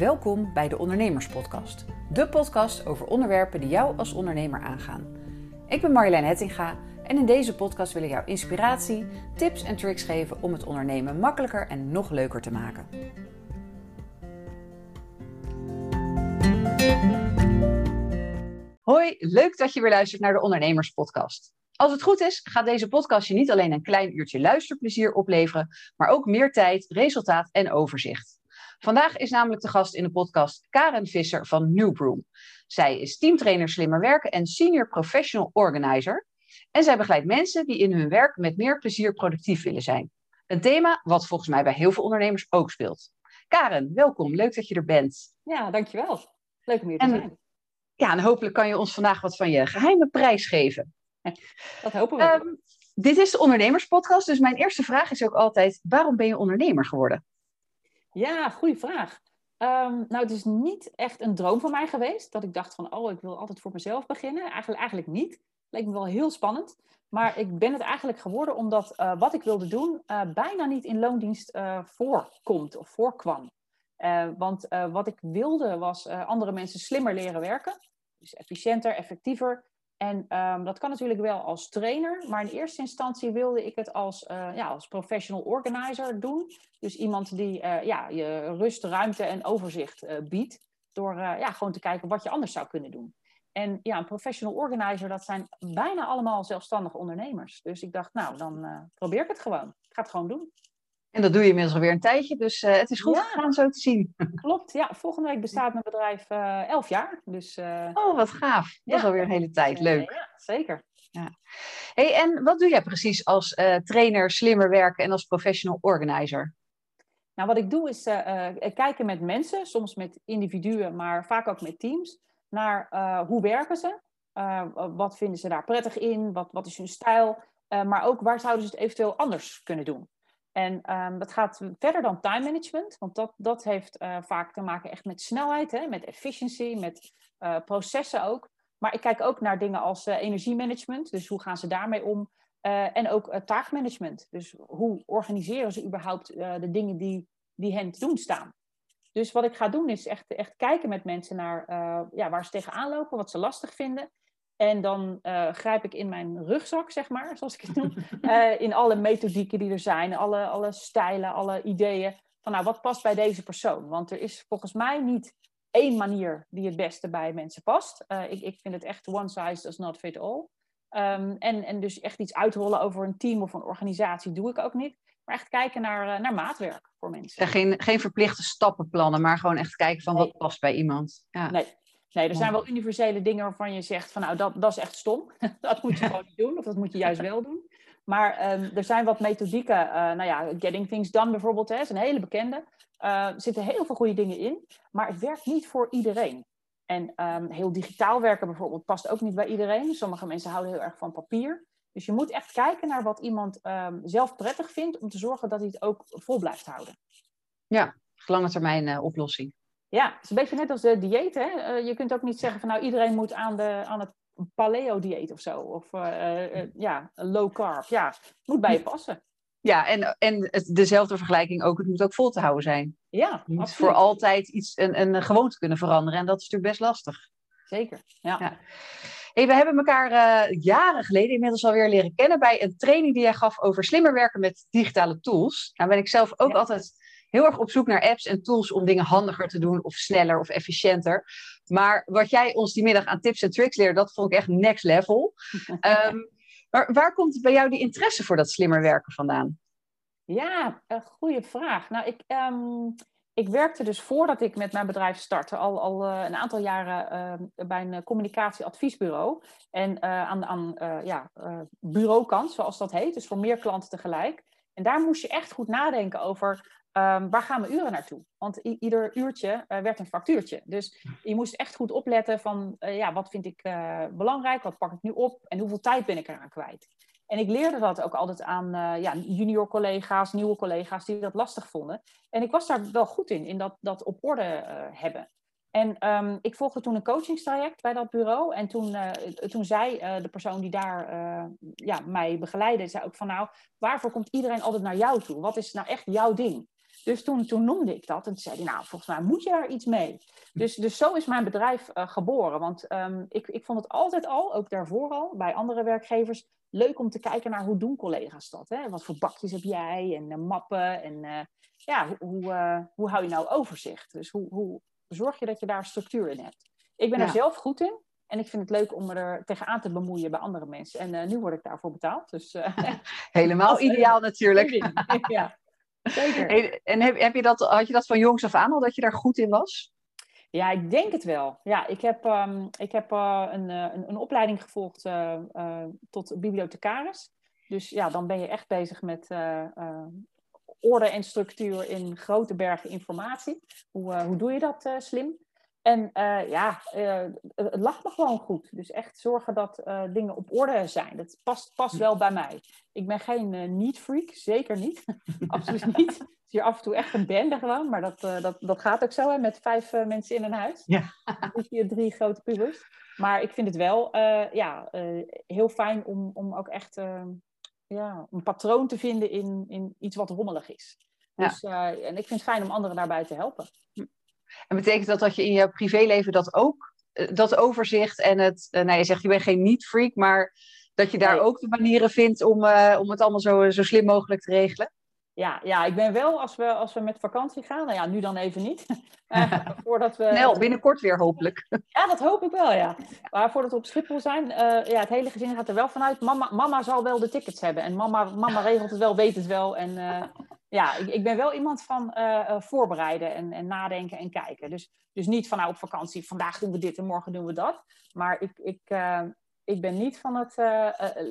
Welkom bij de Ondernemerspodcast. De podcast over onderwerpen die jou als ondernemer aangaan. Ik ben Marjolein Hettinga en in deze podcast wil ik jou inspiratie, tips en tricks geven om het ondernemen makkelijker en nog leuker te maken. Hoi, leuk dat je weer luistert naar de Ondernemerspodcast. Als het goed is, gaat deze podcast je niet alleen een klein uurtje luisterplezier opleveren, maar ook meer tijd, resultaat en overzicht. Vandaag is namelijk de gast in de podcast Karen Visser van Newbroom. Zij is teamtrainer slimmer werken en senior professional organizer. En zij begeleidt mensen die in hun werk met meer plezier productief willen zijn. Een thema wat volgens mij bij heel veel ondernemers ook speelt. Karen, welkom. Leuk dat je er bent. Ja, dankjewel. Leuk om hier te En- zijn. Ja, en hopelijk kan je ons vandaag wat van je geheime prijs geven. Dat hopen we. Ehm, dit is de Ondernemerspodcast, dus mijn eerste vraag is ook altijd: waarom ben je ondernemer geworden? Ja, goede vraag. Ehm, nou, het is niet echt een droom van mij geweest. Dat ik dacht van, oh, ik wil altijd voor mezelf beginnen. Eigenlijk, eigenlijk niet. Leek me wel heel spannend. Maar ik ben het eigenlijk geworden omdat eh, wat ik wilde doen eh, bijna niet in loondienst eh, voorkomt of voorkwam. Want wat ik wilde was andere mensen slimmer leren werken. Dus efficiënter, effectiever. En ehm, dat kan natuurlijk wel als trainer, maar in eerste instantie wilde ik het als, eh, ja, als professional organizer doen. Dus iemand die eh, ja, je rust, ruimte en overzicht eh, biedt. Door ja, gewoon te kijken wat je anders zou kunnen doen. En ja, een professional organizer, dat zijn bijna allemaal zelfstandige ondernemers. Dus ik dacht, nou, dan probeer ik het gewoon. Ik ga het gewoon doen. En dat doe je inmiddels alweer een tijdje, dus eh, het is goed Ja. gegaan zo te zien. Klopt, ja. Volgende week bestaat mijn bedrijf eh elf jaar. Dus, eh, Oh, wat gaaf. Dat Ja. is alweer een hele tijd. Leuk. ja, zeker. Hey, en wat doe jij precies als trainer slimmer werken en als professional organizer? Nou, wat ik doe is kijken met mensen, soms met individuen, maar vaak ook met teams, naar hoe werken ze, wat vinden ze daar prettig in, wat, wat is hun stijl, maar ook waar zouden ze het eventueel anders kunnen doen. En ehm, dat gaat verder dan time management, want dat, dat heeft eh, vaak te maken echt met snelheid, hè, met efficiency, met eh, processen ook. Maar ik kijk ook naar dingen als eh, energiemanagement, dus hoe gaan ze daarmee om? En ook taakmanagement. Dus hoe organiseren ze überhaupt de dingen die, die hen te doen staan? Dus wat ik ga doen is echt, echt kijken met mensen naar ja, waar ze tegenaan lopen, wat ze lastig vinden. En dan eh, grijp ik in mijn rugzak, zeg maar, zoals ik het noem. eh, in alle methodieken die er zijn, alle, alle stijlen, alle ideeën. Van nou, wat past bij deze persoon? Want er is volgens mij niet één manier die het beste bij mensen past. Eh, ik, ik vind het echt one size does not fit all. Ehm, en, en dus echt iets uitrollen over een team of een organisatie doe ik ook niet. Maar echt kijken naar, naar maatwerk voor mensen. Ja, geen, geen verplichte stappenplannen, maar gewoon echt kijken van Nee. wat past bij iemand. Ja. Nee, nee er zijn wel universele dingen waarvan je zegt van nou, dat, dat is echt stom. dat moet je gewoon niet doen of dat moet je juist wel doen. Maar ehm, er zijn wat methodieken, eh, nou ja, Getting Things Done bijvoorbeeld, hè, is een hele bekende. Er zitten heel veel goede dingen in, maar het werkt niet voor iedereen. En ehm, heel digitaal werken bijvoorbeeld past ook niet bij iedereen. Sommige mensen houden heel erg van papier. Dus je moet echt kijken naar wat iemand ehm, zelf prettig vindt om te zorgen dat hij het ook vol blijft houden. ja, lange termijn eh, oplossing. Ja, het is een beetje net als de dieet. Hè? Eh, je kunt ook niet zeggen van nou iedereen moet aan, de, aan het paleo-dieet of zo. Of eh, eh, ja, low carb. Ja, het moet bij je passen. Ja, en, en het, dezelfde vergelijking ook, het moet ook vol te houden zijn. Ja, Je moet voor altijd iets, een, een gewoonte kunnen veranderen en dat is natuurlijk best lastig. Zeker. Ja. Ja. Hey, we hebben elkaar jaren geleden inmiddels alweer leren kennen bij een training die jij gaf over slimmer werken met digitale tools. Nou ben ik zelf ook Ja. altijd heel erg op zoek naar apps en tools om dingen handiger te doen of sneller of efficiënter. Maar wat jij ons die middag aan tips en tricks leerde, dat vond ik echt next level. Ehm, maar waar komt bij jou die interesse voor dat slimmer werken vandaan? Ja, een goede vraag. Nou, ik, ehm, ik werkte dus voordat ik met mijn bedrijf startte al, al eh, een aantal jaren ehm, bij een communicatieadviesbureau. En eh, aan, aan eh, ja, bureaukant, zoals dat heet, dus voor meer klanten tegelijk. En daar moest je echt goed nadenken over ehm, waar gaan mijn uren naartoe. Want ieder uurtje eh, werd een factuurtje. Dus je moest echt goed opletten van eh, ja, wat vind ik eh, belangrijk, wat pak ik nu op en hoeveel tijd ben ik eraan kwijt. En ik leerde dat ook altijd aan ja, junior collega's, nieuwe collega's die dat lastig vonden. En ik was daar wel goed in, in dat, dat op orde hebben. En ehm, ik volgde toen een coachingstraject bij dat bureau. En toen, toen zei de persoon die daar ja, mij begeleidde, zei ook van nou, waarvoor komt iedereen altijd naar jou toe? Wat is nou echt jouw ding? Dus toen, toen noemde ik dat en toen zei hij, nou, volgens mij moet je daar iets mee. Dus, dus zo is mijn bedrijf uh, geboren. Want um, ik, ik vond het altijd al, ook daarvoor al, bij andere werkgevers, leuk om te kijken naar hoe doen collega's dat. Hè? Wat voor bakjes heb jij en uh, mappen en uh, ja, hoe, hoe, hoe hou je nou overzicht? Dus hoe, hoe zorg je dat je daar structuur in hebt? Ik ben ja. er zelf goed in. En ik vind het leuk om me er tegenaan te bemoeien bij andere mensen. En uh, nu word ik daarvoor betaald. Dus, uh, Helemaal ideaal natuurlijk. ja, zeker. Hey, en heb, heb je dat, had je dat van jongs af aan al, dat je daar goed in was? Ja, ik denk het wel. Ja, ik heb, um, ik heb uh, een, een, een, opleiding gevolgd tot bibliothecaris. Dus ja, dan ben je echt bezig met orde en structuur in grote bergen informatie. Hoe, hoe doe je dat slim? En uh, ja, uh, het lag me gewoon goed. Dus echt zorgen dat uh, dingen op orde zijn. Dat past, past wel bij mij. Ik ben geen niet-freak, zeker niet. Absoluut niet. Het is hier af en toe echt een bende gewoon. Maar dat, dat, dat gaat ook zo, hè, met vijf mensen in een huis. Ja. Hier drie grote pubers. Maar ik vind het wel ja, heel fijn om, om ook echt ja, een patroon te vinden in, in iets wat rommelig is. Dus, ja. en ik vind het fijn om anderen daarbij te helpen. En betekent dat dat je in je privéleven dat ook, dat overzicht en het, nou je zegt je bent geen niet-freak, maar dat je daar nee. ook de manieren vindt om, uh, om het allemaal zo, zo slim mogelijk te regelen? Ja, ja, ik ben wel, als we, als we met vakantie gaan, nou ja, nu dan even niet. Uh, voordat we, Snel, binnenkort weer hopelijk. Ja, dat hoop ik wel, ja. Maar voordat we op Schiphol zijn, uh, ja, het hele gezin gaat er wel vanuit, mama, mama zal wel de tickets hebben. En mama, mama regelt het wel, weet het wel. En uh, ja, ik, ik, ben wel iemand van voorbereiden en, en, nadenken en kijken. Dus, dus niet van nou op vakantie, vandaag doen we dit en morgen doen we dat. Maar ik, ik, ik ben niet van het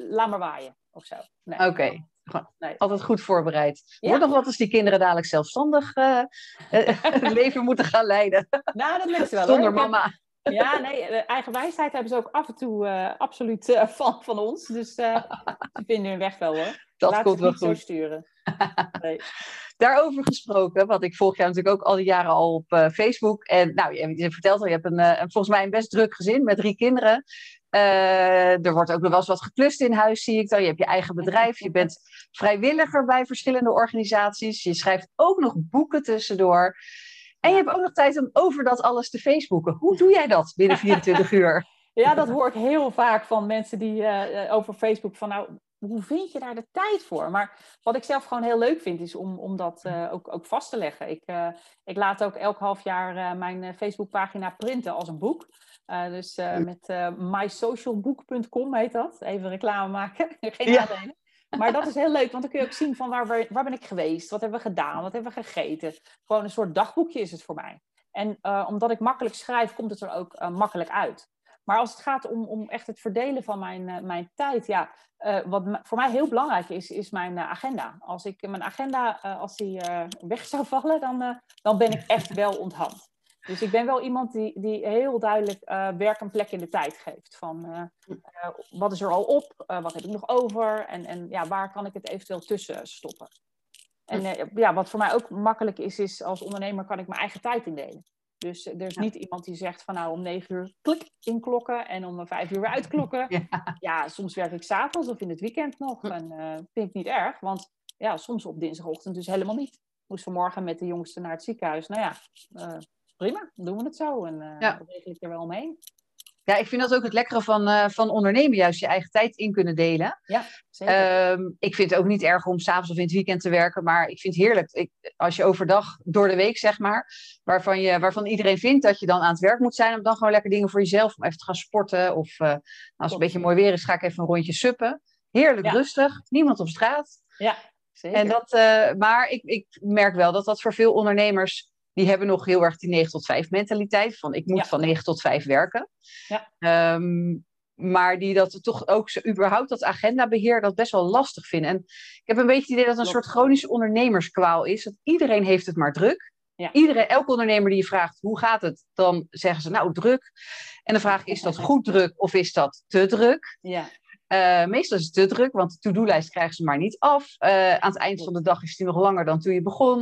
laat maar waaien of zo. Nee. Oké. Okay. Nee. Altijd goed voorbereid. Ja. Wordt nog wat als die kinderen dadelijk zelfstandig uh, leven moeten gaan leiden. Nou, dat lukt wel. Zonder hoor. mama. Ja, nee, eigen wijsheid hebben ze ook af en toe uh, absoluut uh, van, van ons. Dus ze vinden hun weg wel hoor. Dat Laat komt wel goed. zo sturen. Nee. Daarover gesproken, want ik volg jou natuurlijk ook al die jaren al op uh, Facebook. En nou, je, je vertelt al, je hebt een, uh, volgens mij een best druk gezin met drie kinderen. Uh, er wordt ook nog wel eens wat geklust in huis, zie ik dan. Je hebt je eigen bedrijf, je bent vrijwilliger bij verschillende organisaties. Je schrijft ook nog boeken tussendoor. En je hebt ook nog tijd om over dat alles te Facebooken. Hoe doe jij dat binnen 24 uur? Ja, dat hoor ik heel vaak van mensen die uh, over Facebook van nou, hoe vind je daar de tijd voor? Maar wat ik zelf gewoon heel leuk vind, is om, om dat uh, ook, ook vast te leggen. Ik, uh, ik laat ook elk half jaar uh, mijn Facebookpagina printen als een boek. dus met mysocialbook.com heet dat. Even reclame maken. Geen ja. nadelen. Maar dat is heel leuk, want dan kun je ook zien van waar, waar ben ik geweest? Wat hebben we gedaan? Wat hebben we gegeten? Gewoon een soort dagboekje is het voor mij. En omdat ik makkelijk schrijf, komt het er ook makkelijk uit. Maar als het gaat om, om echt het verdelen van mijn, uh, mijn tijd, ja, uh, wat voor mij heel belangrijk is, is mijn uh, agenda. Als ik mijn agenda, als die weg zou vallen, dan, dan ben ik echt wel onthand. Dus ik ben wel iemand die, die heel duidelijk werk een plek in de tijd geeft. Van wat is er al op, wat heb ik nog over en, en ja, waar kan ik het eventueel tussen stoppen. En ja, wat voor mij ook makkelijk is, is als ondernemer kan ik mijn eigen tijd indelen. Dus er is ja. niet iemand die zegt van nou om negen uur klik inklokken en om vijf uur uitklokken. Ja. ja, soms werk ik s'avonds of in het weekend nog. En uh, vind ik niet erg, want ja, soms op dinsdagochtend dus helemaal niet. Moest vanmorgen met de jongste naar het ziekenhuis. Nou ja, uh, prima, doen we het zo. En uh, ja. regel ik er wel omheen. Ja, ik vind dat ook het lekkere van, uh, van ondernemen, juist je eigen tijd in kunnen delen. Ja, zeker. Um, ik vind het ook niet erg om s'avonds of in het weekend te werken, maar ik vind het heerlijk ik, als je overdag door de week, zeg maar, waarvan, je, waarvan iedereen vindt dat je dan aan het werk moet zijn, om dan gewoon lekker dingen voor jezelf, om even te gaan sporten. Of uh, als het een beetje mooi weer is, ga ik even een rondje suppen. Heerlijk ja. rustig, niemand op straat. Ja, zeker. En dat, uh, maar ik, ik merk wel dat dat voor veel ondernemers die hebben nog heel erg die 9 tot 5 mentaliteit. Van ik moet ja. van 9 tot 5 werken. Ja. Um, maar die dat toch ook zo, überhaupt dat agendabeheer dat best wel lastig vinden. En ik heb een beetje het idee dat het een soort chronische ondernemerskwaal is. Dat iedereen heeft het maar druk. Ja. Iedereen, elke ondernemer die je vraagt hoe gaat het, dan zeggen ze nou druk. En de vraag is dat goed druk of is dat te druk? Ja. Uh, meestal is het te druk, want de to-do-lijst krijgen ze maar niet af. Uh, aan het eind van de dag is die nog langer dan toen je begon.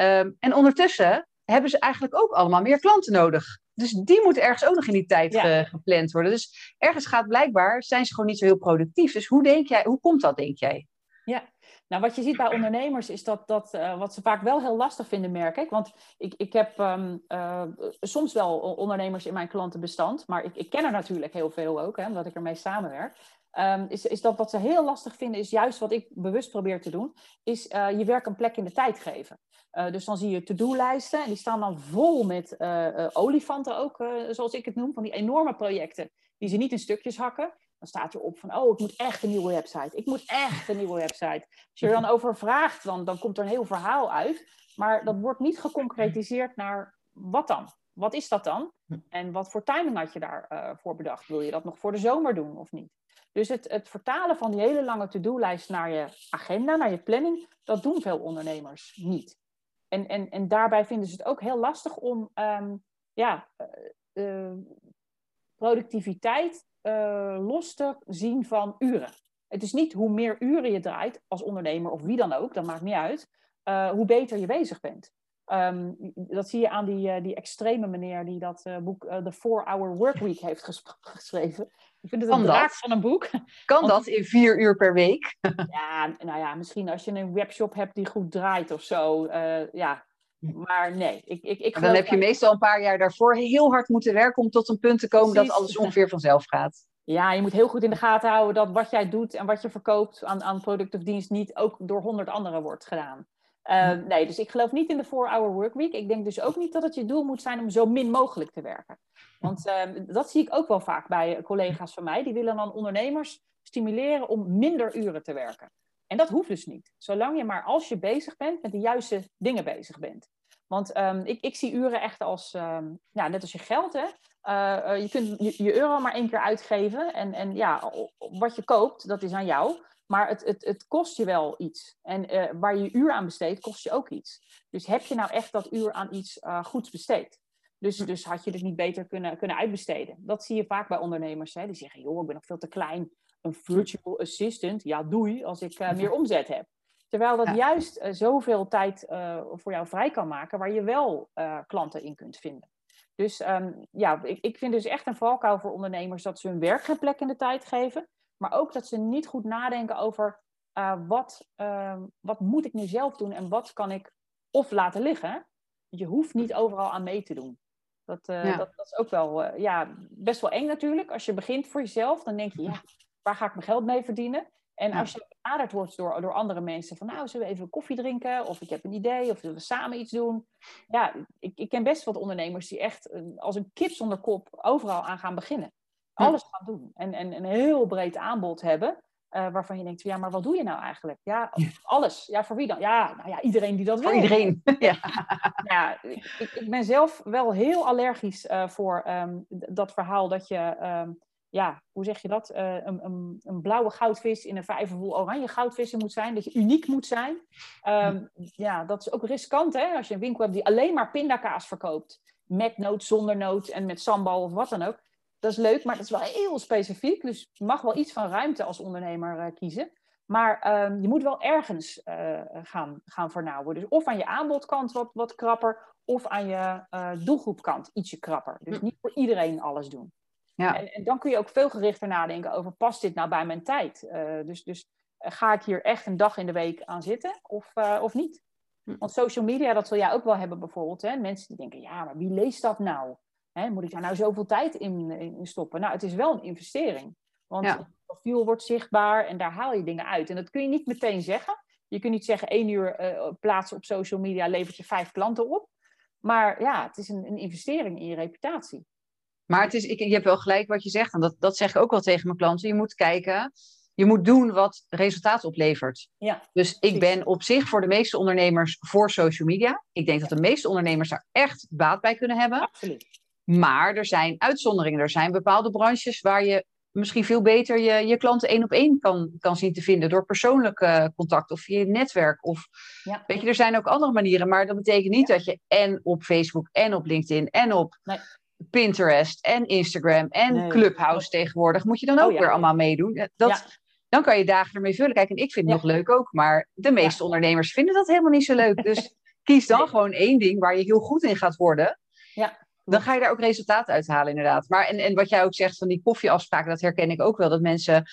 Um, en ondertussen hebben ze eigenlijk ook allemaal meer klanten nodig. Dus die moeten ergens ook nog in die tijd ja. ge, gepland worden. Dus ergens gaat blijkbaar, zijn ze gewoon niet zo heel productief. Dus hoe denk jij, hoe komt dat, denk jij? Ja, Nou, wat je ziet bij ondernemers is dat, dat uh, wat ze vaak wel heel lastig vinden, merk ik. Want ik, ik heb um, uh, soms wel ondernemers in mijn klantenbestand, maar ik, ik ken er natuurlijk heel veel ook, hè, omdat ik ermee samenwerk. Um, is, is dat wat ze heel lastig vinden, is juist wat ik bewust probeer te doen, is uh, je werk een plek in de tijd geven. Uh, dus dan zie je to-do-lijsten en die staan dan vol met uh, olifanten ook, zoals ik het noem, van die enorme projecten die ze niet in stukjes hakken. Dan staat erop van, oh, ik moet echt een nieuwe website. Ik moet echt een nieuwe website. Als je er dan over vraagt, dan, dan komt er een heel verhaal uit. Maar dat wordt niet geconcretiseerd naar wat dan? Wat is dat dan? En wat voor timing had je daarvoor voor bedacht? Wil je dat nog voor de zomer doen of niet? Dus het, het vertalen van die hele lange to-do-lijst naar je agenda, naar je planning, dat doen veel ondernemers niet. En, en, en daarbij vinden ze het ook heel lastig om um, ja, uh, productiviteit uh, los te zien van uren. Het is niet hoe meer uren je draait als ondernemer of wie dan ook, dat maakt niet uit, hoe beter je bezig bent. Um, dat zie je aan die, die extreme meneer die dat boek The 4-Hour Workweek heeft ges geschreven. Ik vind het een draak van een boek. Kan dat in vier uur per week? ja, nou ja, misschien als je een webshop hebt die goed draait of zo. Uh, ja, maar nee. Ik, ik, ik dan heb je meestal een paar jaar daarvoor heel hard moeten werken om tot een punt te komen Precies. dat alles ongeveer vanzelf gaat. Ja, je moet heel goed in de gaten houden dat wat jij doet en wat je verkoopt aan, aan product of dienst niet ook door honderd anderen wordt gedaan. Uh, nee, dus ik geloof niet in de 4-hour workweek. Ik denk dus ook niet dat het je doel moet zijn om zo min mogelijk te werken. Want uh, dat zie ik ook wel vaak bij collega's van mij. Die willen dan ondernemers stimuleren om minder uren te werken. En dat hoeft dus niet. Zolang je maar als je bezig bent met de juiste dingen bezig bent. Want um, ik, ik, zie uren echt als, ja, net als je geld. Hè? Uh, uh, je kunt je, je, euro maar één keer uitgeven. En, en ja, wat je koopt, dat is aan jou. Maar het, het, het kost je wel iets. En uh, waar je uur aan besteedt, kost je ook iets. Dus heb je nou echt dat uur aan iets goeds besteed? Dus, dus had je het niet beter kunnen, kunnen uitbesteden. Dat zie je vaak bij ondernemers. Hè? Die zeggen, joh, ik ben nog veel te klein. Een virtual assistant, ja doei, als ik uh, meer omzet heb. Terwijl dat ja. juist uh, zoveel tijd uh, voor jou vrij kan maken, waar je wel klanten in kunt vinden. Dus um, ja, ik, ik vind dus echt een valkuil voor ondernemers dat ze hun werk geen plek in de tijd geven. Maar ook dat ze niet goed nadenken over wat, ehm, wat moet ik nu zelf doen en wat kan ik of laten liggen. Je hoeft niet overal aan mee te doen. Dat, uh, ja. dat, dat, is ook wel uh, ja, best wel eng natuurlijk. Als je begint voor jezelf, dan denk je, ja, waar ga ik mijn geld mee verdienen? En als je benaderd wordt door, door andere mensen van, nou, zullen we even koffie drinken? Of ik heb een idee, of zullen we samen iets doen? Ja, ik, ik ken best wat ondernemers die echt uh, als een kip zonder kop overal aan gaan beginnen. Alles gaan doen. En, en een heel breed aanbod hebben. Uh, waarvan je denkt, ja, maar wat doe je nou eigenlijk? Ja, alles. Ja, voor wie dan? Ja, nou ja, iedereen die dat voor wil. Voor iedereen, ja. ja ik, ik, ben zelf wel heel allergisch uh, voor um, dat verhaal dat je, um, ja, hoe zeg je dat? Uh, een, een, een, blauwe goudvis in een vijver vol oranje goudvissen moet zijn. Dat je uniek moet zijn. Um, ja, dat is ook riskant, hè? Als je een winkel hebt die alleen maar pindakaas verkoopt. Met noot, zonder noot en met sambal of wat dan ook dat is leuk, maar dat is wel heel specifiek. Dus je mag wel iets van ruimte als ondernemer uh, kiezen. Maar um, je moet wel ergens uh, gaan, gaan vernauwen. Dus of aan je aanbodkant wat, wat krapper, of aan je uh, doelgroepkant ietsje krapper. Dus hm. niet voor iedereen alles doen. Ja. En, en, dan kun je ook veel gerichter nadenken over, past dit nou bij mijn tijd? dus dus ga ik hier echt een dag in de week aan zitten of, of niet? Hm. Want social media, dat zul jij ook wel hebben bijvoorbeeld. Hè? Mensen die denken, ja, maar wie leest dat nou? Hè, moet ik daar nou zoveel tijd in, in, stoppen? Nou, het is wel een investering. Want ja. het profiel wordt zichtbaar en daar haal je dingen uit. En dat kun je niet meteen zeggen. Je kunt niet zeggen één uur uh, plaatsen op social media levert je vijf klanten op. Maar ja, het is een, een investering in je reputatie. Maar het is, ik, je hebt wel gelijk wat je zegt. En dat, dat zeg ik ook wel tegen mijn klanten. Je moet kijken, je moet doen wat resultaat oplevert. Ja, dus precies. ik ben op zich voor de meeste ondernemers voor social media. Ik denk dat de meeste ondernemers daar echt baat bij kunnen hebben. Absoluut. Maar er zijn uitzonderingen. Er zijn bepaalde branches waar je misschien veel beter je, je klanten één op één kan, kan zien te vinden. Door persoonlijk uh, contact of via je netwerk. Of, ja. Weet je, er zijn ook andere manieren. Maar dat betekent niet ja. dat je en op Facebook en op LinkedIn en op nee. Pinterest en Instagram en nee. Clubhouse tegenwoordig. Moet je dan ook oh, ja. weer allemaal meedoen. Dat, Dan kan je dagen ermee vullen. Kijk, en ik vind het nog leuk ook. Maar de meeste ondernemers vinden dat helemaal niet zo leuk. Dus kies dan gewoon één ding waar je heel goed in gaat worden. Ja dan ga je daar ook resultaten uit halen, inderdaad. Maar en, en wat jij ook zegt van die koffieafspraken, dat herken ik ook wel. Dat mensen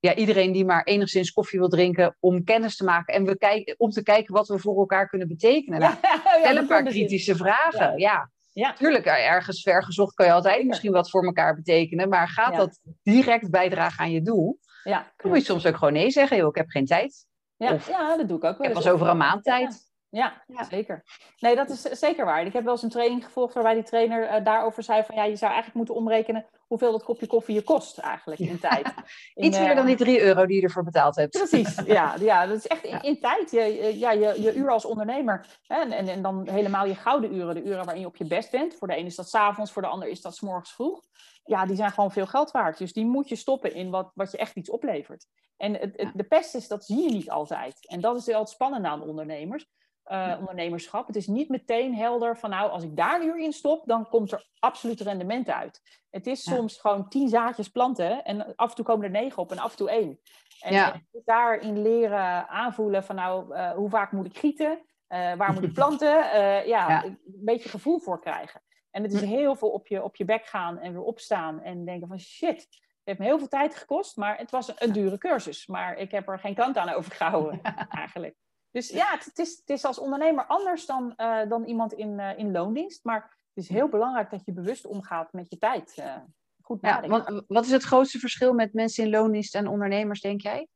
ja, iedereen die maar enigszins koffie wil drinken om kennis te maken en we kijken, om te kijken wat we voor elkaar kunnen betekenen. Nou, stel een paar kritische vragen. Ja. ja. tuurlijk, ergens vergezocht kan je altijd misschien wat voor elkaar betekenen, maar gaat dat direct bijdragen aan je doel? Ja, dan moet je soms ook gewoon nee zeggen, joh, ik heb geen tijd. Ja, ja dat doe ik ook wel. Ik heb pas over een maand tijd. Ja, zeker. Nee, dat is zeker waar. Ik heb wel eens een training gevolgd waarbij die trainer uh, daarover zei van ja, je zou eigenlijk moeten omrekenen hoeveel dat kopje koffie je kost eigenlijk in tijd. In, Iets meer dan die 3 euro die je ervoor betaald hebt. Precies, ja, ja dat is echt in, in tijd. Je, ja, je, je uur als ondernemer hè, en, en, en dan helemaal je gouden uren, de uren waarin je op je best bent. Voor de ene is dat s'avonds, voor de ander is dat s morgens vroeg. Ja, die zijn gewoon veel geld waard. Dus die moet je stoppen in wat, wat je echt iets oplevert. En het, het, de pest is, dat zie je niet altijd. En dat is wel het spannende aan ondernemers. Uh, ondernemerschap. Het is niet meteen helder van nou, als ik daar nu in stop, dan komt er absoluut rendement uit. Het is soms gewoon tien zaadjes planten en af en toe komen er negen op en af en toe één. En, ja. daarin leren aanvoelen van nou, uh, hoe vaak moet ik gieten? Uh, waar moet ik planten? Ja, ja, een beetje gevoel voor krijgen. En het is hm. heel veel op je, op je bek gaan en weer opstaan en denken van shit, het heeft me heel veel tijd gekost, maar het was een dure cursus. Maar ik heb er geen kant aan overgehouden, eigenlijk. Dus ja, het, is, het is als ondernemer anders dan, uh, dan iemand in, uh, in loondienst. Maar het is heel belangrijk dat je bewust omgaat met je tijd. Uh, goed nadenken. Ja, wat is het grootste verschil met mensen in loondienst en ondernemers, denk jij?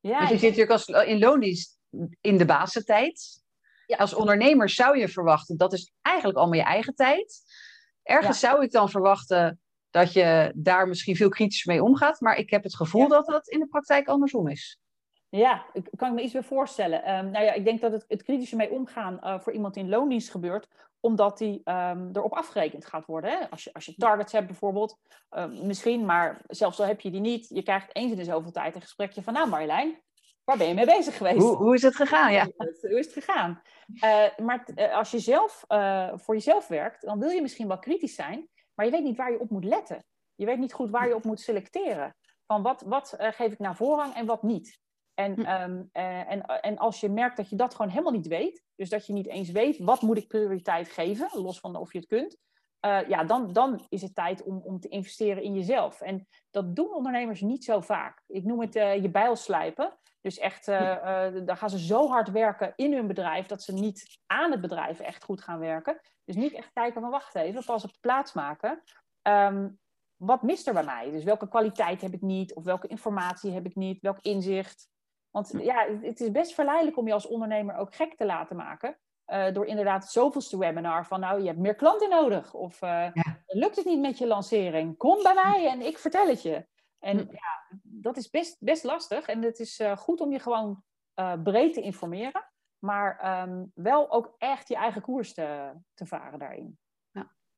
Ja, je zit natuurlijk als, in loondienst in de basentijd. Ja. Als ondernemer zou je verwachten, dat is eigenlijk allemaal je eigen tijd. Ergens zou ik dan verwachten dat je daar misschien veel kritischer mee omgaat. Maar ik heb het gevoel dat dat in de praktijk andersom is. Ja, ik kan me iets weer voorstellen. Um, nou ja, ik denk dat het, het kritische mee omgaan uh, voor iemand in loondienst gebeurt, omdat die um, erop afgerekend gaat worden. Hè? Als, je, als je targets hebt bijvoorbeeld, um, misschien, maar zelfs al heb je die niet, je krijgt eens in de zoveel tijd een gesprekje van, nou Marjolein, waar ben je mee bezig geweest? Hoe, hoe is het gegaan? Ja. Hoe is het gegaan? Uh, maar uh, als je zelf voor jezelf werkt, dan wil je misschien wel kritisch zijn, maar je weet niet waar je op moet letten. Je weet niet goed waar je op moet selecteren. Van wat, wat geef ik naar voorrang en wat niet. En, hm. ehm, eh, en, en als je merkt dat je dat gewoon helemaal niet weet, dus dat je niet eens weet wat moet ik prioriteit geven, los van of je het kunt, uh, ja, dan, dan is het tijd om, om te investeren in jezelf. En dat doen ondernemers niet zo vaak. Ik noem het uh, je bijl slijpen. Dus echt, daar gaan ze zo hard werken in hun bedrijf dat ze niet aan het bedrijf echt goed gaan werken. Dus niet echt kijken van wacht even, pas op de plaats maken. Um, wat mist er bij mij? Dus welke kwaliteit heb ik niet? Of welke informatie heb ik niet? Welk inzicht? Want ja, het is best verleidelijk om je als ondernemer ook gek te laten maken. Uh, door inderdaad het zoveelste webinar van nou, je hebt meer klanten nodig. Of uh, lukt het niet met je lancering? Kom bij mij en ik vertel het je. En hm. ja, dat is best, best lastig. En het is uh, goed om je gewoon breed te informeren. Maar um, wel ook echt je eigen koers te, te varen daarin.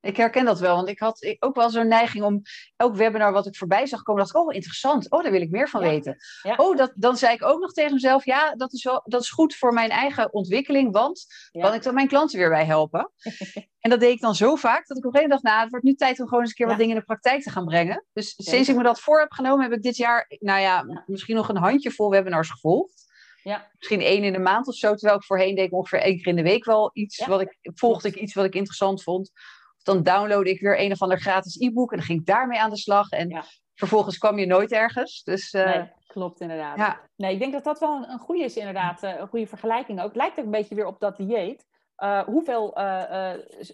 Ik herken dat wel, want ik had ook wel zo'n neiging om elk webinar wat ik voorbij zag komen, dacht ik, oh interessant, oh daar wil ik meer van weten. Oh, dat, dan zei ik ook nog tegen mezelf, ja, dat is, wel, dat is goed voor mijn eigen ontwikkeling, want kan ik dan mijn klanten weer bij helpen? en dat deed ik dan zo vaak, dat ik op een gegeven moment dacht, nou, het wordt nu tijd om gewoon eens een keer wat dingen in de praktijk te gaan brengen. Dus sinds ik me dat voor heb genomen, heb ik dit jaar, nou ja, misschien nog een handjevol webinars gevolgd. Ja. Misschien één in de maand of zo. Terwijl ik voorheen deed ik ongeveer één keer in de week wel iets wat ik volgde ik iets wat ik interessant vond dan downloadde ik weer een of ander gratis e-book en dan ging ik daarmee aan de slag. En vervolgens kwam je nooit ergens. Dus, uh, nee, klopt inderdaad. Ja. Nee, ik denk dat dat wel een, een goede is inderdaad. Uh, een goede vergelijking ook. Het lijkt ook een beetje weer op dat dieet. Uh, hoeveel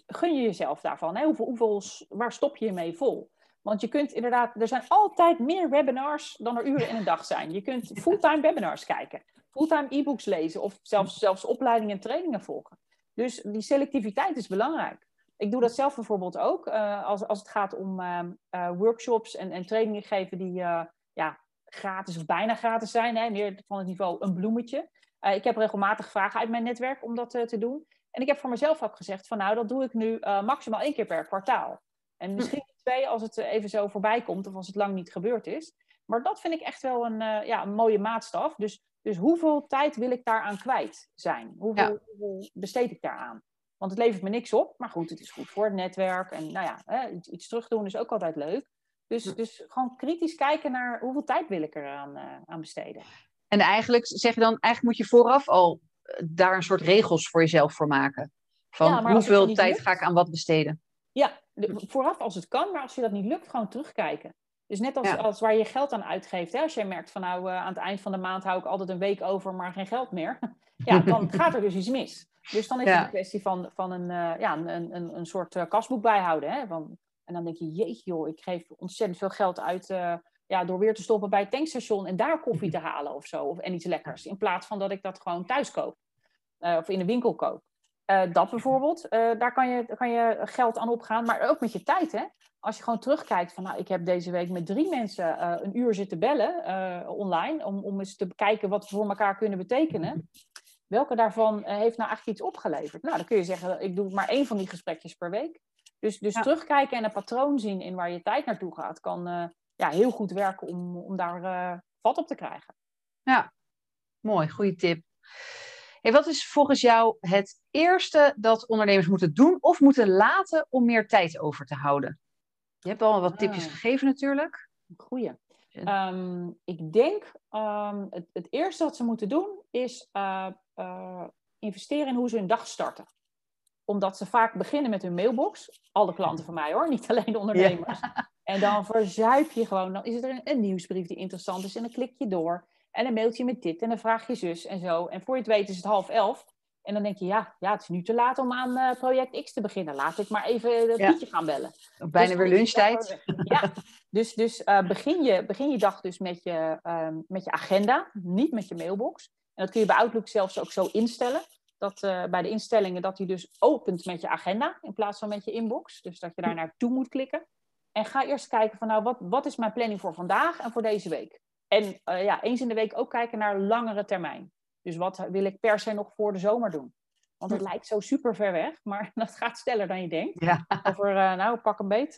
gun je jezelf daarvan? Hè? Hoeveel, hoeveel, waar stop je je mee vol? Want je kunt inderdaad, er zijn altijd meer webinars dan er uren in een dag zijn. Je kunt fulltime webinars kijken, fulltime e-books lezen of zelfs, zelfs opleidingen en trainingen volgen. Dus die selectiviteit is belangrijk. Ik doe dat zelf bijvoorbeeld ook. Uh, als, als het gaat om uh, uh, workshops en, en trainingen geven die ja, gratis of bijna gratis zijn. Hè, meer van het niveau een bloemetje. ik heb regelmatig vragen uit mijn netwerk om dat te doen. En ik heb voor mezelf ook gezegd van nou, dat doe ik nu maximaal één keer per kwartaal. En hm. misschien twee als het even zo voorbij komt of als het lang niet gebeurd is. Maar dat vind ik echt wel een, ja, een mooie maatstaf. Dus, dus hoeveel tijd wil ik daaraan kwijt zijn? Hoeveel, hoeveel besteed ik daaraan? Want het levert me niks op. Maar goed, het is goed voor het netwerk. En nou ja, hè, iets, iets terug doen is ook altijd leuk. Dus, dus gewoon kritisch kijken naar hoeveel tijd wil ik er aan, uh, aan besteden. En eigenlijk zeg je dan, eigenlijk moet je vooraf al eh, daar een soort regels voor jezelf voor maken. Van hoeveel tijd ga ik aan wat besteden? Ja, vooraf als het kan, maar als je dat niet lukt, gewoon terugkijken. Dus net als, als waar je geld aan uitgeeft. Hè? Als jij merkt van nou, aan het eind van de maand hou ik altijd een week over, maar geen geld meer. ja, dan gaat er dus iets mis. Dus dan is het een kwestie van, van een, ja, een, een, een soort kasboek bijhouden. Hè? Van, en dan denk je, jeetje joh, ik geef ontzettend veel geld uit ja, door weer te stoppen bij het tankstation en daar koffie te halen of zo. Of, en iets lekkers. In plaats van dat ik dat gewoon thuis koop. Of in de winkel koop. Dat bijvoorbeeld, daar kan je, kan je geld aan opgaan. Maar ook met je tijd, hè. Als je gewoon terugkijkt van, nou, ik heb deze week met drie mensen een uur zitten bellen online. Om, om eens te bekijken wat we voor elkaar kunnen betekenen. Welke daarvan heeft nou eigenlijk iets opgeleverd? Nou, dan kun je zeggen, ik doe maar één van die gesprekjes per week. Dus, dus terugkijken en een patroon zien in waar je tijd naartoe gaat, kan ja, heel goed werken om, om daar uh, vat op te krijgen. Ja, mooi, goede tip. Hey, wat is volgens jou het eerste dat ondernemers moeten doen of moeten laten om meer tijd over te houden? Je hebt al wat tipjes ah. gegeven natuurlijk. Goeie. Um, ik denk um, het, het, eerste wat ze moeten doen is uh, investeren in hoe ze hun dag starten omdat ze vaak beginnen met hun mailbox. Alle klanten van mij hoor, niet alleen de ondernemers. En dan verzuip je gewoon. Dan is er een, een, nieuwsbrief die interessant is en dan klik je door. En een mailtje met dit en dan vraag je zus en zo. En voor je het weet is het half elf. En dan denk je, ja, ja het is nu te laat om aan uh, project X te beginnen. Laat ik maar even het ja. gaan bellen. Bijna dus weer lunchtijd. Ja, dus, dus uh, begin, je, begin je dag dus met je, uh, met je agenda, niet met je mailbox. En dat kun je bij Outlook zelfs ook zo instellen dat uh, bij de instellingen dat hij dus opent met je agenda in plaats van met je inbox. Dus dat je daar naartoe moet klikken. En ga eerst kijken van nou, wat, wat is mijn planning voor vandaag en voor deze week? En uh, ja, eens in de week ook kijken naar langere termijn. Dus wat wil ik per se nog voor de zomer doen? Want het lijkt zo super ver weg, maar dat gaat sneller dan je denkt. Ja. Over, uh, nou, pak een beet,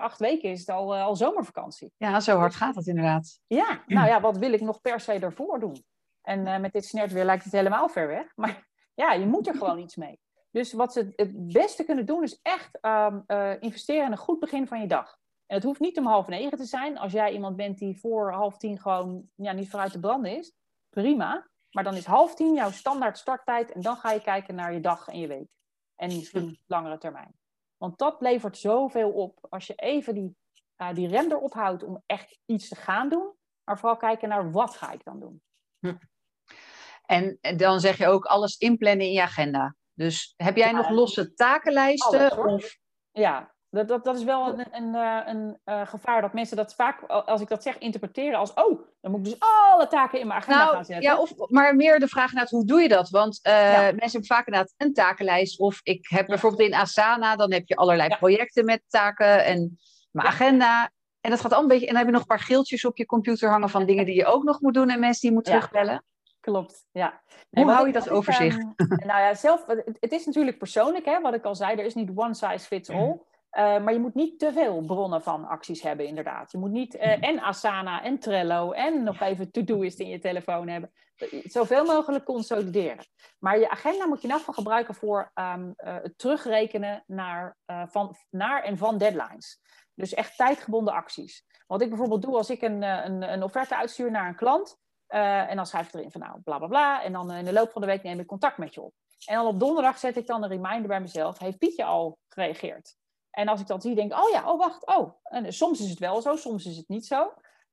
acht weken is het al, al zomervakantie. Ja, zo hard gaat het inderdaad. Ja, nou ja, wat wil ik nog per se ervoor doen? En met dit snert weer lijkt het helemaal ver weg. Maar ja, je moet er gewoon iets mee. Dus wat ze het beste kunnen doen is echt um, uh, investeren in een goed begin van je dag. En het hoeft niet om half negen te zijn. Als jij iemand bent die voor half tien gewoon ja, niet vooruit te branden is, prima. Maar dan is half tien jouw standaard starttijd en dan ga je kijken naar je dag en je week. En misschien langere termijn. Want dat levert zoveel op. Als je even die, uh, die rem erop houdt om echt iets te gaan doen. Maar vooral kijken naar wat ga ik dan doen. Hm. En dan zeg je ook alles inplannen in je agenda. Dus heb jij nog losse takenlijsten? of... Ja, dat, dat, dat is wel een, een, eh, een, een uh, gevaar dat mensen dat vaak, als ik dat zeg, interpreteren als: oh, dan moet ik dus alle taken in mijn agenda nou, gaan zetten. Ja, of, maar meer de vraag naar hoe doe je dat? Want uh, ja. mensen hebben vaak inderdaad een takenlijst. Of ik heb bijvoorbeeld in Asana, dan heb je allerlei projecten met taken en mijn agenda. En dat gaat al een beetje. En dan heb je nog een paar geeltjes op je computer hangen van dingen die je ook nog moet doen en mensen die je moet terugbellen. Klopt, ja. Hoe hou je dat overzicht? Um, nou ja, zelf, het, is natuurlijk persoonlijk, hè, wat ik al zei, er is niet one size fits all. Uh, maar je moet niet te veel bronnen van acties hebben, inderdaad. Je moet niet uh, en Asana en Trello en nog even to-doist in je telefoon hebben. Zoveel mogelijk consolideren. Maar je agenda moet je in afval gebruiken voor um, uh, het terugrekenen naar, van, naar en van deadlines. Dus echt tijdgebonden acties. Wat ik bijvoorbeeld doe als ik een, een, een offerte uitstuur naar een klant, uh, en dan schrijf ik erin van nou, bla bla bla. En dan uh, in de loop van de week neem ik contact met je op. En dan op donderdag zet ik dan een reminder bij mezelf. Heeft Pietje al gereageerd? En als ik dat zie, denk ik, oh ja, oh wacht, oh. En soms is het wel zo, soms is het niet zo.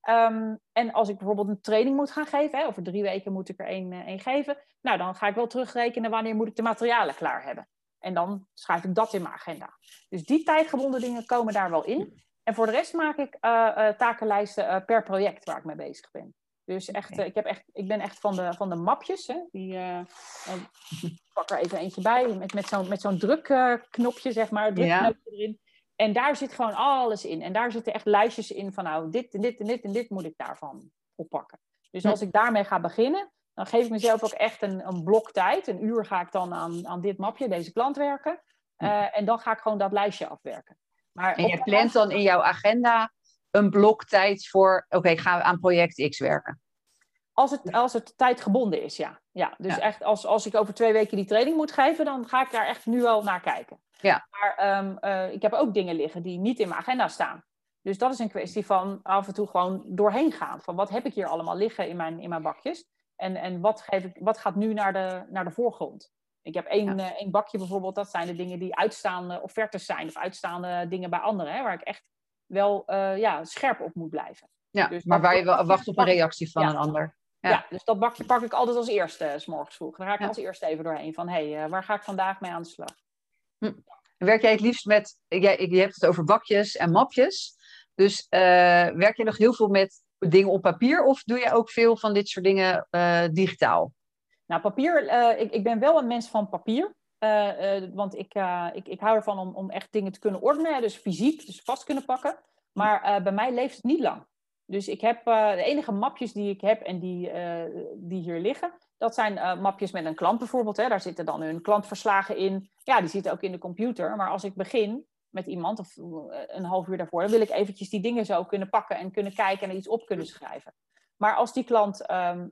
Um, en als ik bijvoorbeeld een training moet gaan geven, hè, over drie weken moet ik er één geven. Nou, dan ga ik wel terugrekenen wanneer moet ik de materialen klaar hebben. En dan schrijf ik dat in mijn agenda. Dus die tijdgebonden dingen komen daar wel in. En voor de rest maak ik takenlijsten per project waar ik mee bezig ben. Dus echt, uh, ik, heb echt, ik ben echt van de, van de mapjes. Hè? Die, uh, ik pak er even eentje bij met, met zo'n met zo'n drukknopje, zeg maar. Drukknopje ja. erin. En daar zit gewoon alles in. En daar zitten echt lijstjes in van nou, dit en dit en dit en dit moet ik daarvan oppakken. Dus als ik daarmee ga beginnen, dan geef ik mezelf ook echt een, een blok tijd. Een uur ga ik dan aan, aan dit mapje, deze klant werken. Uh, en dan ga ik gewoon dat lijstje afwerken. Maar en je plant dan in jouw agenda een blok tijd voor, oké, okay, ik ga aan project X werken? Als het, als het tijdgebonden is, ja. ja dus echt als, als ik over twee weken die training moet geven, dan ga ik daar echt nu al naar kijken. Ja. Maar um, uh, ik heb ook dingen liggen die niet in mijn agenda staan. Dus dat is een kwestie van af en toe gewoon doorheen gaan. Van wat heb ik hier allemaal liggen in mijn, in mijn bakjes? En, en wat, geef ik, wat gaat nu naar de, naar de voorgrond? Ik heb één, ja. uh, één bakje bijvoorbeeld, dat zijn de dingen die uitstaande offertes zijn. Of uitstaande dingen bij anderen, hè, waar ik echt wel ja, scherp op moet blijven. Ja, dus maar waar je wel wacht op een reactie van een ander. Ja. dus dat bakje pak ik altijd als eerste, s morgens vroeg. Dan ga ik als eerste even doorheen van, hé, hey, waar ga ik vandaag mee aan de slag? Hm. Werk jij het liefst met, jij, je hebt het over bakjes en mapjes. Dus werk je nog heel veel met dingen op papier of doe je ook veel van dit soort dingen digitaal? Nou, papier, ik, ik ben wel een mens van papier. Uh, uh, want ik, uh, ik, ik hou ervan om, om echt dingen te kunnen ordenen, dus fysiek, dus vast kunnen pakken. Maar bij mij leeft het niet lang. Dus ik heb de enige mapjes die ik heb en die, die hier liggen, dat zijn mapjes met een klant bijvoorbeeld. Hè. Daar zitten dan hun klantverslagen in. Ja, die zitten ook in de computer. Maar als ik begin met iemand, of een half uur daarvoor, dan wil ik eventjes die dingen zo kunnen pakken en kunnen kijken en er iets op kunnen schrijven. Maar als die klant um,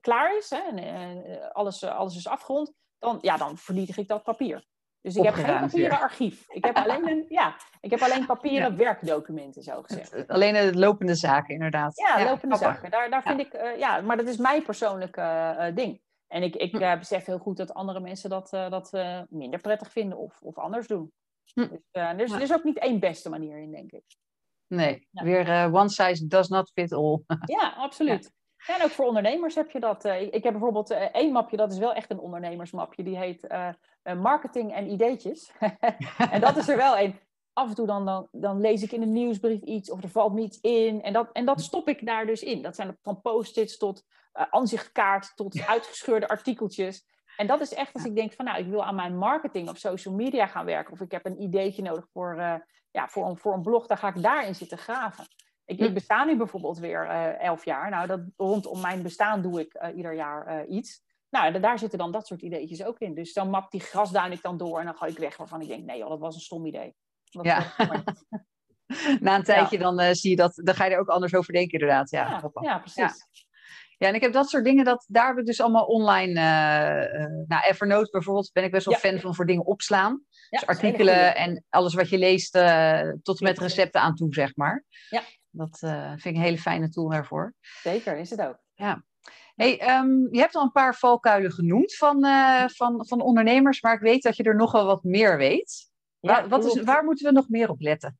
klaar is hè, en alles, alles is afgerond, dan, ja, dan vernietig ik dat papier. Dus ik heb geen papieren archief. Ik heb alleen, een, ja, ik heb alleen papieren werkdocumenten, zo gezegd. Alleen de lopende zaken, inderdaad. Ja, lopende zaken. Daar, daar vind ik, uh, ja, maar dat is mijn persoonlijke uh, ding. En ik, ik uh, besef heel goed dat andere mensen dat, dat minder prettig vinden of, of anders doen. Hm. Dus er is, er is ook niet één beste manier in, denk ik. Nee, weer one size does not fit all. ja, absoluut. En ook voor ondernemers heb je dat. Eh, ik heb bijvoorbeeld eh, één mapje, dat is wel echt een ondernemersmapje. Die heet uh, Marketing en Ideetjes. en dat is er wel een. Af en toe dan, dan, dan lees ik in een nieuwsbrief iets of er valt me iets in. En dat, en dat stop ik daar dus in. Dat zijn van post-its tot aanzichtkaart tot uitgescheurde artikeltjes. En dat is echt als ik denk van nou, ik wil aan mijn marketing of social media gaan werken. Of ik heb een ideetje nodig voor, ja, voor, een, voor een blog. Dan ga ik daarin zitten graven. Ik, ik, besta nu bijvoorbeeld weer uh, elf jaar. Nou, dat, rondom mijn bestaan doe ik uh, ieder jaar uh, iets. Nou, daar zitten dan dat soort ideetjes ook in. Dus dan map die grasduin ik dan door en dan ga ik weg waarvan ik denk, nee joh, dat was een stom idee. ja. Na een tijdje ja. dan zie je dat, dan ga je er ook anders over denken inderdaad. Ja, ja, ja precies. Ja. En ik heb dat soort dingen, dat, daar heb ik dus allemaal online. Nou, Evernote bijvoorbeeld, ben ik best wel fan van voor dingen opslaan. Dus artikelen en alles wat je leest, tot en met recepten aan toe, zeg maar. Ja. Dat uh, vind ik een hele fijne tool daarvoor. Zeker, is het ook. Ja. Hey, um, je hebt al een paar valkuilen genoemd van, uh, van, van ondernemers, maar ik weet dat je er nog wel wat meer weet. Ja, waar, wat is, waar moeten we nog meer op letten?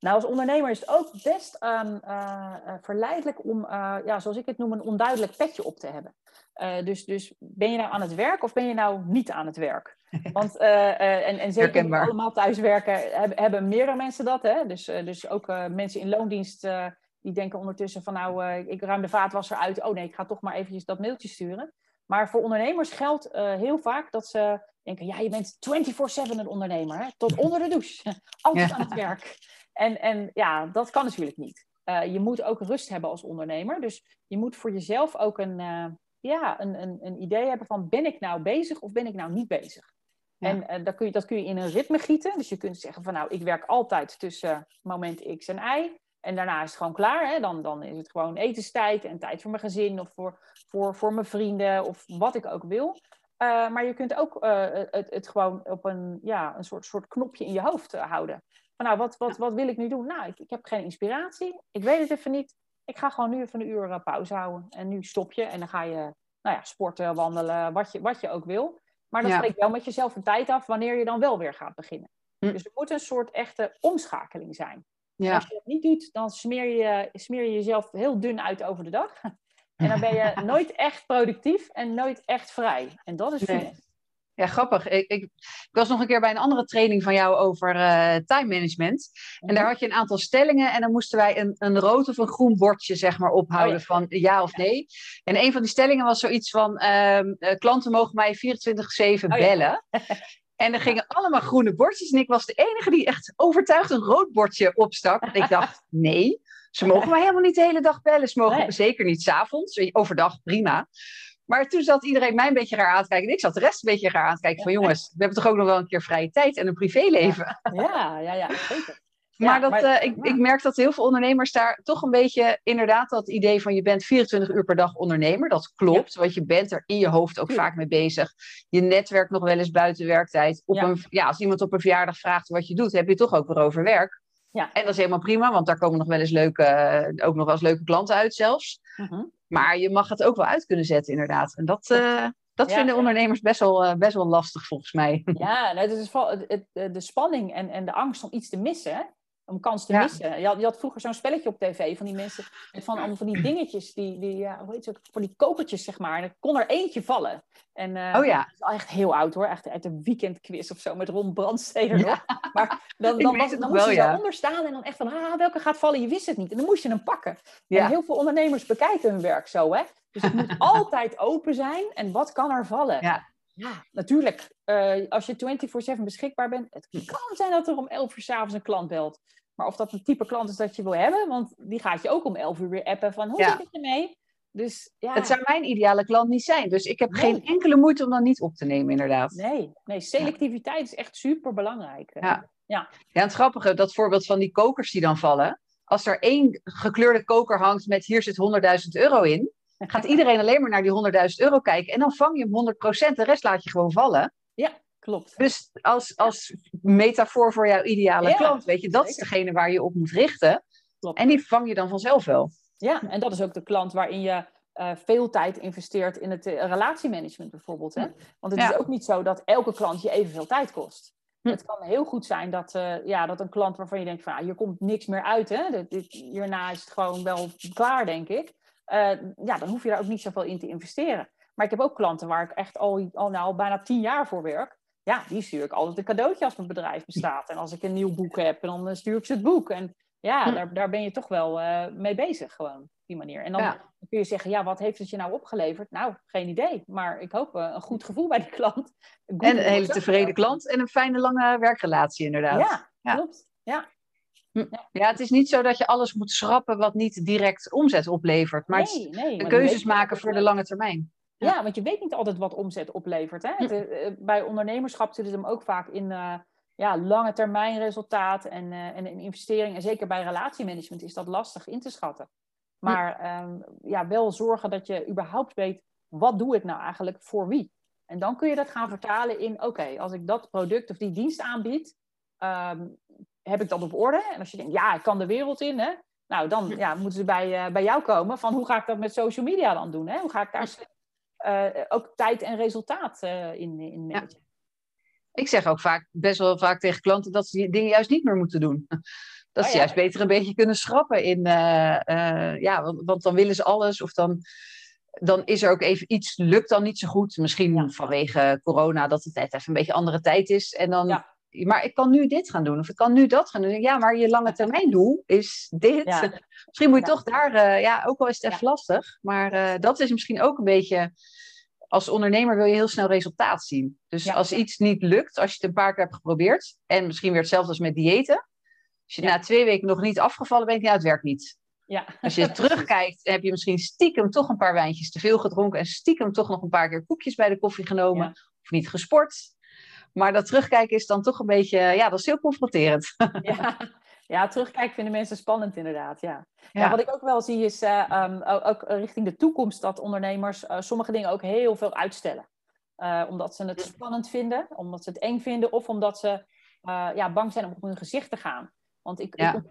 Nou, als ondernemer is het ook best um, uh, verleidelijk om, ja, zoals ik het noem, een onduidelijk petje op te hebben. dus, dus ben je nou aan het werk of ben je nou niet aan het werk? Want, en, en zeker allemaal thuiswerken hebben, hebben meerdere mensen dat. Hè? Dus, dus ook mensen in loondienst die denken ondertussen van nou, ik ruim de vaatwasser uit. Oh nee, ik ga toch maar eventjes dat mailtje sturen. Maar voor ondernemers geldt heel vaak dat ze denken, ja, je bent 24-7 een ondernemer. Hè? Tot onder de douche. Altijd ja. aan het werk. En, en ja, dat kan natuurlijk niet. je moet ook rust hebben als ondernemer. Dus je moet voor jezelf ook een, ja, een, een, een idee hebben van ben ik nou bezig of ben ik nou niet bezig? Ja. En uh, dat, kun je, dat kun je in een ritme gieten. Dus je kunt zeggen van nou, ik werk altijd tussen moment X en Y. En daarna is het gewoon klaar. Hè? Dan, dan is het gewoon etenstijd en tijd voor mijn gezin of voor, voor, voor mijn vrienden of wat ik ook wil. Maar je kunt ook het, het gewoon op een, ja, een soort, soort knopje in je hoofd houden. Van nou, wat, wat, wat wil ik nu doen? Nou, ik, ik heb geen inspiratie. Ik weet het even niet. Ik ga gewoon nu even een uur pauze houden. En nu stop je en dan ga je nou ja, sporten, wandelen, wat je, wat je ook wil. Maar dan ja. spreek wel met jezelf een tijd af wanneer je dan wel weer gaat beginnen. Hm. Dus er moet een soort echte omschakeling zijn. Ja. Als je dat niet doet, dan smeer je, smeer je jezelf heel dun uit over de dag. En dan ben je nooit echt productief en nooit echt vrij. En dat is nee. Ja, grappig. Ik, ik, ik, was nog een keer bij een andere training van jou over uh, time management. En daar had je een aantal stellingen. En dan moesten wij een, een rood of een groen bordje zeg maar, ophouden oh, ja. van ja of nee. En een van die stellingen was zoiets van... Uh, klanten mogen mij 24-7 oh, bellen. Ja. En er gingen allemaal groene bordjes. En ik was de enige die echt overtuigd een rood bordje opstak. En ik dacht, nee, ze mogen mij helemaal niet de hele dag bellen. Ze mogen nee. zeker niet s'avonds. Overdag, prima. Maar toen zat iedereen mij een beetje raar aan te kijken. En ik zat de rest een beetje raar aan te kijken. Van jongens, we hebben toch ook nog wel een keer vrije tijd en een privéleven. Ja, ja, ja, zeker. Maar, dat, maar uh, ik, ik merk dat heel veel ondernemers daar toch een beetje inderdaad dat idee van je bent 24 uur per dag ondernemer. Dat klopt, want je bent er in je hoofd ook vaak mee bezig. Je netwerkt nog wel eens buiten werktijd. Op Een, ja, als iemand op een verjaardag vraagt wat je doet, heb je toch ook weer over werk. Ja. En dat is helemaal prima, want daar komen nog wel eens leuke, ook nog wel eens leuke klanten uit zelfs. -huh. Maar je mag het ook wel uit kunnen zetten, inderdaad. En dat, uh, dat ja, vinden ondernemers best wel, uh, best wel lastig, volgens mij. Ja, nou, het is het, het, de spanning en, en de angst om iets te missen, om kans te missen. Je had, je had vroeger zo'n spelletje op tv van die mensen van allemaal van die dingetjes, die, die ja, hoe heet het, voor die kokertjes zeg maar. En er kon er eentje vallen. En, uh, oh ja. Dat is echt heel oud hoor, echt uit een weekendquiz of zo met Ron Brandsteder nog. Maar dan, dan, was, dan moest je eronder staan en dan echt van, ah, welke gaat vallen? Je wist het niet. En dan moest je hem pakken. En heel veel ondernemers bekijken hun werk zo, hè. Dus het moet altijd open zijn. En wat kan er vallen? Ja. Ja, natuurlijk. Uh, als je 24-7 beschikbaar bent, het kan zijn dat er om 11 uur s'avonds een klant belt. Maar of dat een type klant is dat je wil hebben, want die gaat je ook om 11 uur weer appen van hoe zit het ermee? Dus, ja. Het zou mijn ideale klant niet zijn. Dus ik heb geen enkele moeite om dat niet op te nemen, inderdaad. Nee, nee selectiviteit is echt super belangrijk. Ja. Ja. ja, het grappige, dat voorbeeld van die kokers die dan vallen. Als er één gekleurde koker hangt met hier zit 100.000 euro in, gaat iedereen alleen maar naar die 100.000 euro kijken. En dan vang je hem 100%, de rest laat je gewoon vallen. Ja, klopt. Dus als, als metafoor voor jouw ideale klant, weet je, dat is degene waar je op moet richten. Klopt. En die vang je dan vanzelf wel. Ja, en dat is ook de klant waarin je uh, veel tijd investeert in het uh, relatiemanagement bijvoorbeeld. Hè? Want het is ook niet zo dat elke klant je evenveel tijd kost. Hm. Het kan heel goed zijn dat, uh, ja, dat een klant waarvan je denkt van ah, hier komt niks meer uit. Hè? Dit, dit, hierna is het gewoon wel klaar, denk ik. ja, dan hoef je daar ook niet zoveel in te investeren. Maar ik heb ook klanten waar ik echt al, al, nou, al bijna tien jaar voor werk ja, die stuur ik altijd een cadeautje als mijn bedrijf bestaat. En als ik een nieuw boek heb, dan stuur ik ze het boek. En ja, hm. daar, daar ben je toch wel uh, mee bezig gewoon, op die manier. En dan, kun je zeggen, ja, wat heeft het je nou opgeleverd? Nou, geen idee. Maar ik hoop uh, een goed gevoel bij die klant. Een en een hele tevreden klant en een fijne lange werkrelatie inderdaad. Ja, ja. klopt. Ja. Hm. Ja, het is niet zo dat je alles moet schrappen wat niet direct omzet oplevert. Maar nee, nee, keuzes maken voor de lange termijn. Ja, want je weet niet altijd wat omzet oplevert. Hè? Hm. Eh, bij ondernemerschap zit het hem ook vaak in uh, ja, lange termijn resultaat en, uh, en in investering. En zeker bij relatiemanagement is dat lastig in te schatten. Maar ja. Um, ja, wel zorgen dat je überhaupt weet, wat doe ik nou eigenlijk voor wie? En dan kun je dat gaan vertalen in, oké, als ik dat product of die dienst aanbied, um, heb ik dat op orde? En als je denkt, ja, ik kan de wereld in, hè? Nou, dan ja, moeten ze bij, bij jou komen van hoe ga ik dat met social media dan doen? Hè? Hoe ga ik daar uh, ook tijd en resultaat uh, in, in managen. Ik zeg ook vaak, best wel vaak tegen klanten dat ze die dingen juist niet meer moeten doen. Dat oh, ze juist beter een beetje kunnen schrappen in, uh, ja, want, want, dan willen ze alles of dan, dan is er ook even iets, lukt dan niet zo goed. Misschien ja. vanwege corona dat het net even een beetje andere tijd is. En dan ja maar ik kan nu dit gaan doen of ik kan nu dat gaan doen. Ja, maar je lange termijn doel is dit. Misschien moet je toch daar, uh, ja, ook al is het even lastig, maar uh, dat is misschien ook een beetje, als ondernemer wil je heel snel resultaat zien. Dus als iets niet lukt, als je het een paar keer hebt geprobeerd, en misschien weer hetzelfde als met diëten, als je na twee weken nog niet afgevallen bent, ja, het werkt niet. Ja. Als je terugkijkt, heb je misschien stiekem toch een paar wijntjes te veel gedronken en stiekem toch nog een paar keer koekjes bij de koffie genomen of niet gesport. Maar dat terugkijken is dan toch een beetje, ja, dat is heel confronterend. Ja, ja terugkijken vinden mensen spannend inderdaad, ja. ja. wat ik ook wel zie is, uh, um, ook richting de toekomst, dat ondernemers uh, sommige dingen ook heel veel uitstellen. Uh, omdat ze het spannend vinden, omdat ze het eng vinden, of omdat ze ja, bang zijn om op hun gezicht te gaan. Want ik, ja. ik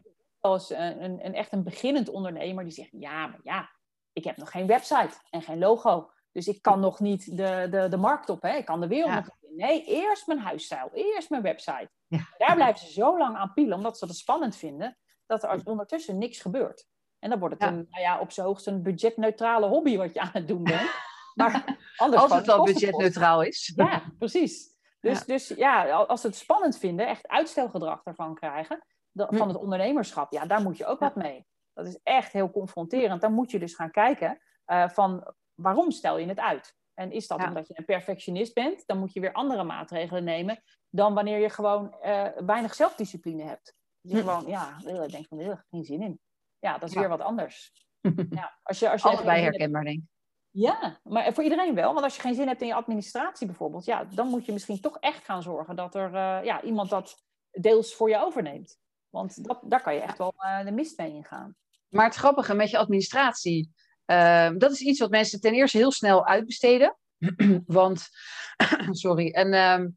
een, een, een, echt een beginnend ondernemer die zegt, ja, maar ja, ik heb nog geen website en geen logo. Dus ik kan nog niet de, de, de markt op, hè? ik kan de wereld nog Nee, eerst mijn huisstijl, eerst mijn website. Ja. Daar blijven ze zo lang aan pielen, omdat ze het spannend vinden, dat er ondertussen niks gebeurt. En dan wordt het een, nou ja, op zijn hoogst een budgetneutrale hobby wat je aan het doen bent. Maar anders als het al budgetneutraal is. Ja, precies. Dus ja. dus ja, als ze het spannend vinden, echt uitstelgedrag ervan krijgen, van het ondernemerschap, ja, daar moet je ook wat mee. Dat is echt heel confronterend. Dan moet je dus gaan kijken uh, van waarom stel je het uit? En is dat omdat je een perfectionist bent, dan moet je weer andere maatregelen nemen dan wanneer je gewoon uh, weinig zelfdiscipline hebt. Dus je hm. gewoon, ja, ik denk van, er geen zin in. Ja, dat is weer wat anders. ja, als je, als je Allebei herkenbaar, denk ik. Ja, maar voor iedereen wel. Want als je geen zin hebt in je administratie bijvoorbeeld, ja, dan moet je misschien toch echt gaan zorgen dat er uh, ja, iemand dat deels voor je overneemt. Want dat, daar kan je echt wel uh, de mist mee ingaan. Maar het grappige met je administratie, Ehm, dat is iets wat mensen ten eerste heel snel uitbesteden. Want, sorry, een, ehm,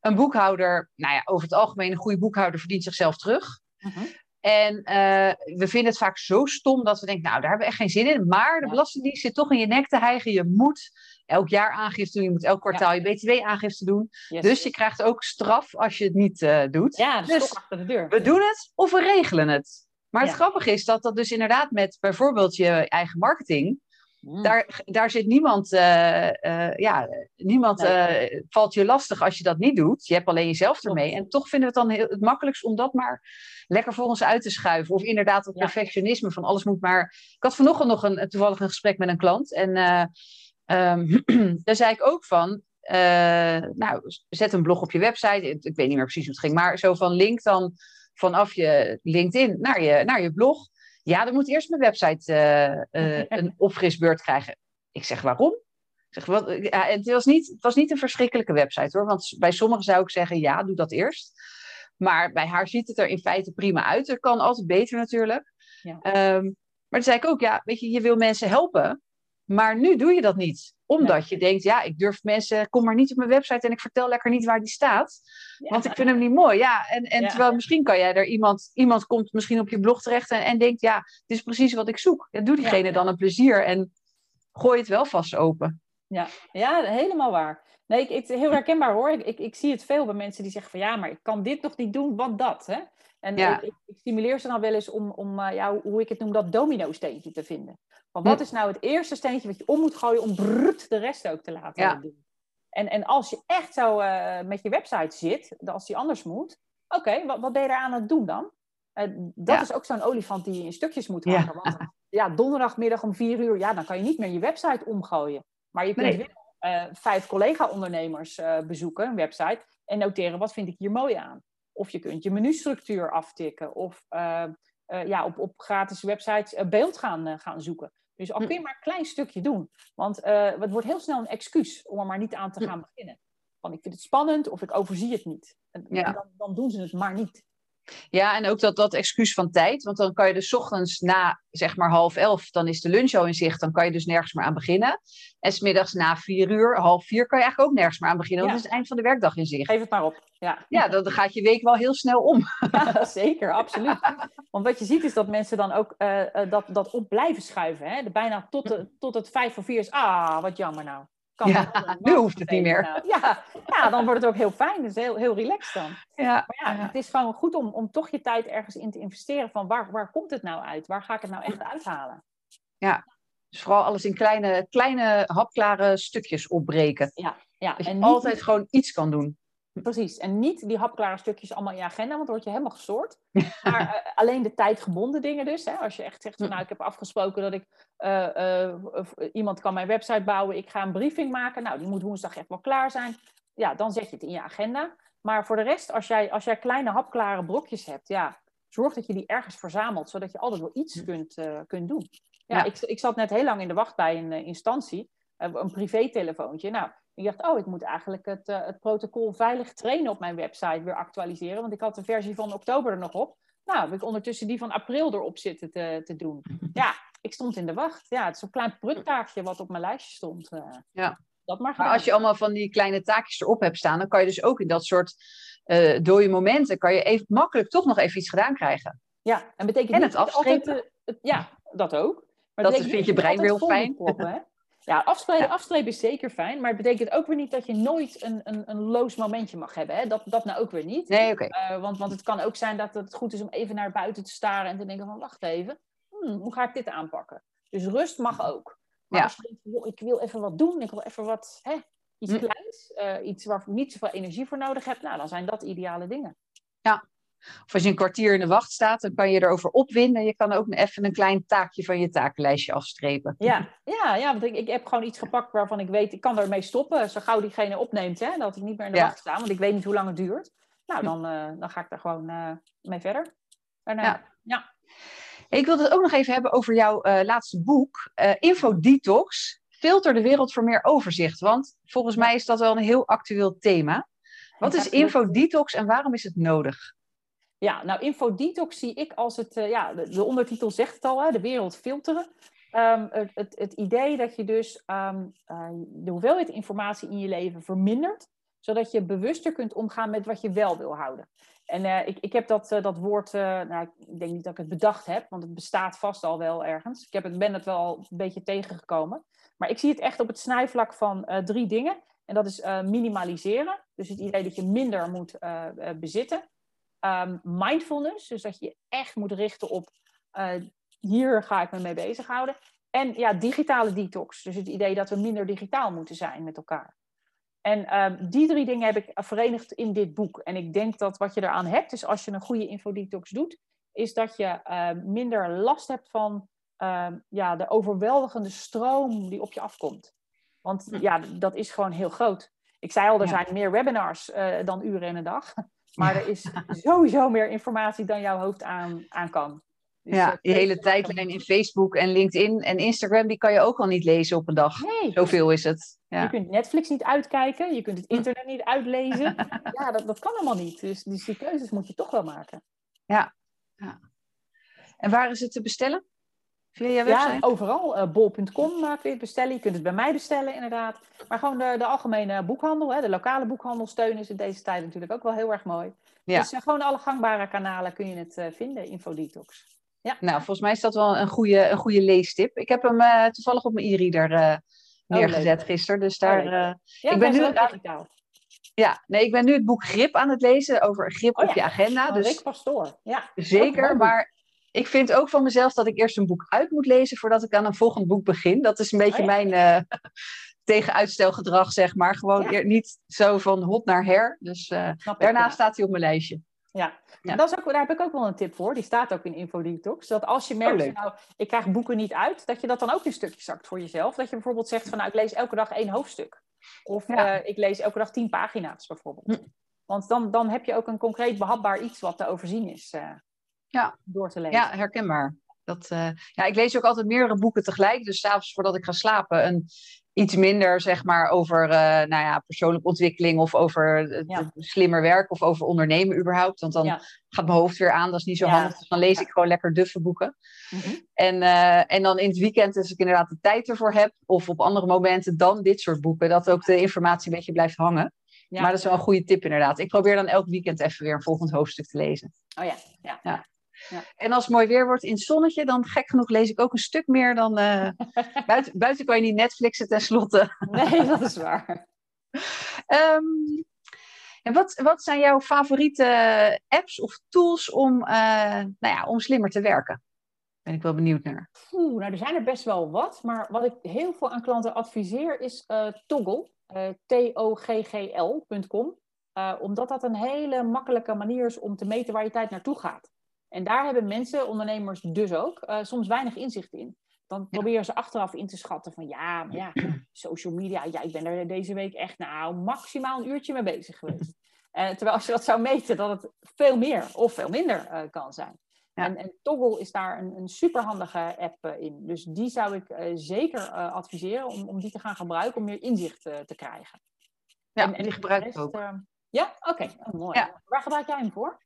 een boekhouder, nou ja, over het algemeen een goede boekhouder verdient zichzelf terug. Mhm. En uh, we vinden het vaak zo stom dat we denken, nou, daar hebben we echt geen zin in. Maar de Belastingdienst zit toch in je nek te hijgen. Je moet elk jaar aangifte doen, je moet elk kwartaal je BTW-aangifte doen. Yes. Dus je krijgt ook straf als je het niet uh, doet. Ja, dus achter de deur. we doen het of we regelen het. Maar het Ja. grappige is dat dat dus inderdaad met bijvoorbeeld je eigen marketing, Mm. daar, daar zit niemand, eh, eh, ja, niemand Nee. eh, valt je lastig als je dat niet doet. Je hebt alleen jezelf Klopt. ermee. En toch vinden we het dan heel, het makkelijkst om dat maar lekker voor ons uit te schuiven. Of inderdaad het Ja. perfectionisme van alles moet maar. Ik had vanochtend nog een, toevallig een gesprek met een klant. En eh, ehm, daar zei ik ook van. nou, zet een blog op je website. Ik weet niet meer precies hoe het ging, maar zo van link dan vanaf je LinkedIn naar je, naar je blog. Ja, dan moet eerst mijn website eh, eh, een opfrisbeurt krijgen. Ik zeg waarom? Ik zeg, wat, ja, het, was niet, het was niet een verschrikkelijke website hoor. Want bij sommigen zou ik zeggen, ja, doe dat eerst. Maar bij haar ziet het er in feite prima uit. Het kan altijd beter natuurlijk. Ja. Ehm, maar toen zei ik ook, ja, weet je, je wil mensen helpen. Maar nu doe je dat niet. Omdat je denkt, ja, ik durf mensen, kom maar niet op mijn website en ik vertel lekker niet waar die staat. Ja. Want ik vind hem niet mooi. Ja, en, en Ja. terwijl misschien kan jij er iemand, iemand komt misschien op je blog terecht en, en denkt, ja, dit is precies wat ik zoek. Ja, doe diegene dan een plezier en gooi het wel vast open. Ja, ja helemaal waar. Nee, ik, ik, heel herkenbaar hoor. Ik, ik, ik zie het veel bij mensen die zeggen van ja, maar ik kan dit nog niet doen, want dat. Hè? En Ja. ik, ik, stimuleer ze dan wel eens om, om eh, ja, hoe ik het noem, dat domino-steentje te vinden. Want wat is nou het eerste steentje wat je om moet gooien om brrrt de rest ook te laten Ja. doen? En, en als je echt zo eh, met je website zit, als die anders moet, oké, wat, wat ben je daar aan het doen dan? Eh, dat Ja. is ook zo'n olifant die je in stukjes moet hakken. Want ja, donderdagmiddag om vier uur, ja, dan kan je niet meer je website omgooien. Maar je kunt Nee. wel eh, vijf collega-ondernemers eh, bezoeken, een website, en noteren wat vind ik hier mooi aan. Of je kunt je menustructuur aftikken, of eh, eh, ja, op, op gratis websites eh, beeld gaan, eh, gaan zoeken. Dus al Hm. kun je maar een klein stukje doen. Want het wordt heel snel een excuus om er maar niet aan te Hm. gaan beginnen. Want ik vind het spannend of ik overzie het niet. En, Ja. dan, dan doen ze het maar niet. Ja, en ook dat, dat excuus van tijd. Want dan kan je dus ochtends na zeg maar half elf, dan is de lunch al in zicht. Dan kan je dus nergens meer aan beginnen. En smiddags na vier uur, half vier, kan je eigenlijk ook nergens meer aan beginnen. Want Ja. is het eind van de werkdag in zicht. Geef het maar op. Ja, Ja, dan gaat je week wel heel snel om. Ja, zeker, absoluut. Want wat je ziet is dat mensen dan ook eh, eh, dat, dat op blijven schuiven. Hè? Bijna tot, de, tot het vijf voor vier is. Ah, wat jammer nou. Kan Ja, nu hoeft het niet meer. nou. Ja, ja, dan wordt het ook heel fijn. Dus heel, heel relaxed dan. Ja, Maar ja, het is gewoon goed om, om toch je tijd ergens in te investeren. Van waar, waar komt het nou uit? Waar ga ik het nou echt uithalen? Dus vooral alles in kleine, kleine hapklare stukjes opbreken. Ja, ja. Dat je en niet, altijd gewoon iets kan doen. Precies. En niet die hapklare stukjes allemaal in je agenda, want dan word je helemaal gestoord. Maar eh, alleen de tijdgebonden dingen dus. Hè? Als je echt zegt, van, Hm. nou, ik heb afgesproken dat ik... eh, eh, iemand kan mijn website bouwen, ik ga een briefing maken. Nou, die moet woensdag echt wel klaar zijn. Ja, dan zet je het in je agenda. Maar voor de rest, als jij, als jij kleine hapklare brokjes hebt, ja, zorg dat je die ergens verzamelt, zodat je altijd wel iets kunt, eh, kunt doen. Ja, Ja. Ik, ik zat net heel lang in de wacht bij een instantie, een privételefoontje. Nou, ik dacht, oh, ik moet eigenlijk het, eh, het protocol veilig trainen op mijn website weer actualiseren. Want ik had de versie van oktober er nog op. Nou, heb ik ondertussen die van april erop zitten te, te doen. Ja, ik stond in de wacht. Ja, het is een klein pruktaakje wat op mijn lijstje stond. eh. Ja. Dat maar als je allemaal van die kleine taakjes erop hebt staan, dan kan je dus ook in dat soort eh dode momenten, kan je even makkelijk toch nog even iets gedaan krijgen. Ja, en betekent En niet het altijd, het- ja, dat ook. Maar Dat vind niet je brein weer vol fijn. hè? Ja, afstrepen, Ja. afstrepen is zeker fijn, maar het betekent ook weer niet dat je nooit een, een, een loos momentje mag hebben. Hè? Dat, dat nou ook weer niet. Nee, oké. Eh, want, want het kan ook zijn dat het goed is om even naar buiten te staren en te denken van wacht even, hmm, hoe ga ik dit aanpakken? Dus rust mag ook. Maar Ja. als je denkt, ik wil even wat doen, ik wil even wat, hè, iets Hm. kleins, eh, iets waar ik niet zoveel energie voor nodig heb, nou dan zijn dat ideale dingen. Of als je een kwartier in de wacht staat, dan kan je erover opwinden. Je kan ook even een klein taakje van je takenlijstje afstrepen. Ja, ja, ja want ik, ik heb gewoon iets gepakt waarvan ik weet, ik kan ermee stoppen. Zo gauw diegene opneemt, hè, dat ik niet meer in de Ja. wacht sta, want ik weet niet hoe lang het duurt. Nou, dan, eh, dan ga ik daar gewoon eh, mee verder. Daarna, Ja. ja. Ik wilde het ook nog even hebben over jouw eh, laatste boek, eh Info Detox. Filter de wereld voor meer overzicht. Want volgens mij is dat wel een heel actueel thema. Wat is klopt. Info Detox en waarom is het nodig? Ja, nou, infodetox zie ik als het, eh, ja, de, de ondertitel zegt het al, hè, de wereld filteren. Ehm, het, het, het idee dat je dus ehm, eh, de hoeveelheid informatie in je leven vermindert, zodat je bewuster kunt omgaan met wat je wel wil houden. En eh, ik, ik heb dat, dat woord, nou, ik denk niet dat ik het bedacht heb, want het bestaat vast al wel ergens. Ik heb het, ben het wel een beetje tegengekomen. Maar ik zie het echt op het snijvlak van drie dingen. En dat is minimaliseren. Dus het idee dat je minder moet bezitten. Um, mindfulness, dus dat je echt moet richten op hier ga ik me mee bezighouden. En ja, digitale detox. Dus het idee dat we minder digitaal moeten zijn met elkaar. En ehm, die drie dingen heb ik verenigd in dit boek. En ik denk dat wat je eraan hebt, dus als je een goede infodetox doet, is dat je ehm, minder last hebt van ehm, ja, de overweldigende stroom die op je afkomt. Want hm. ja, dat is gewoon heel groot. Ik zei al, er zijn meer webinars uh, dan uren in een dag. Maar er is sowieso meer informatie dan jouw hoofd aan, aan kan. Dus ja, die hele tijdlijn in Facebook en LinkedIn en Instagram, die kan je ook al niet lezen op een dag. Nee. Zoveel is het. Ja. Je kunt Netflix niet uitkijken, je kunt het internet niet uitlezen. ja, dat, dat kan allemaal niet. Dus, dus, die keuzes moet je toch wel maken. Ja. ja. En waar is het te bestellen? Via je website? Ja, overal. Uh, bol.com uh, kun je het bestellen. Je kunt het bij mij bestellen, inderdaad. Maar gewoon de, de algemene boekhandel, hè, de lokale boekhandel steunen is in deze tijd natuurlijk ook wel heel erg mooi. Ja. Dus uh, gewoon alle gangbare kanalen kun je het vinden, Infodetox. Ja. Nou, volgens mij is dat wel een goede, een goede leestip. Ik heb hem toevallig op mijn e-reader uh, neergezet oh, gisteren. Dus daar. Oh, ja, ik ben nu digitaal. Ja, nee, ik ben nu het boek Grip aan het lezen over grip oh, op je agenda. dus Rick Pastoor. Ja. Zeker, maar ik vind ook van mezelf dat ik eerst een boek uit moet lezen voordat ik aan een volgend boek begin. Dat is een beetje oh, mijn tegenuitstelgedrag, zeg maar. Gewoon niet zo van hot naar her. Dus daarna staat hij op mijn lijstje. Ja, ja. Dat is ook, daar heb ik ook wel een tip voor. Die staat ook in InfoDetox. Dat als je merkt, oh, nou, ik krijg boeken niet uit, dat je dat dan ook een stukje zakt voor jezelf. Dat je bijvoorbeeld zegt van, nou, ik lees elke dag één hoofdstuk. Of uh, ik lees elke dag tien pagina's bijvoorbeeld. Hm. Want dan, dan heb je ook een concreet behapbaar iets wat te overzien is uh, ja. door te lezen. Ja, herkenbaar. Dat, uh, ja, ik lees ook altijd meerdere boeken tegelijk. Dus s'avonds voordat ik ga slapen, een iets minder zeg maar over uh, nou ja, persoonlijke ontwikkeling of over slimmer werk of over ondernemen überhaupt. Want dan gaat mijn hoofd weer aan, dat is niet zo handig. Dus dan lees ik gewoon lekker duffe boeken. Mhm. en, uh, en dan in het weekend, als ik inderdaad de tijd ervoor heb, of op andere momenten, dan dit soort boeken. Dat ook de informatie een beetje blijft hangen. Maar dat is wel een goede tip inderdaad. Ik probeer dan elk weekend even weer een volgend hoofdstuk te lezen. Oh ja, ja. Ja. En als het mooi weer wordt in het zonnetje, dan gek genoeg lees ik ook een stuk meer dan. Uh, buiten, buiten kan je niet Netflixen tenslotte. nee, dat is waar. um, en wat, wat zijn jouw favoriete apps of tools om, uh, nou ja, om slimmer te werken? Ben ik wel benieuwd naar. Oeh, nou, er zijn er best wel wat. Maar wat ik heel veel aan klanten adviseer is uh, Toggle. T-O-G-G-L.com. omdat dat een hele makkelijke manier is om te meten waar je tijd naartoe gaat. En daar hebben mensen, ondernemers dus ook, uh, soms weinig inzicht in. Dan proberen ze achteraf in te schatten van ja, maar ja, social media, ja, ik ben er deze week echt nou maximaal een uurtje mee bezig geweest. Uh, terwijl als je dat zou meten, dat het veel meer of veel minder uh, kan zijn. En, en, Toggle is daar een, een superhandige app in. Dus die zou ik zeker adviseren om, om die te gaan gebruiken om meer inzicht te krijgen. Ja, en, en die gebruik ik ook. ja, oké, oh, mooi. Waar gebruik jij hem voor?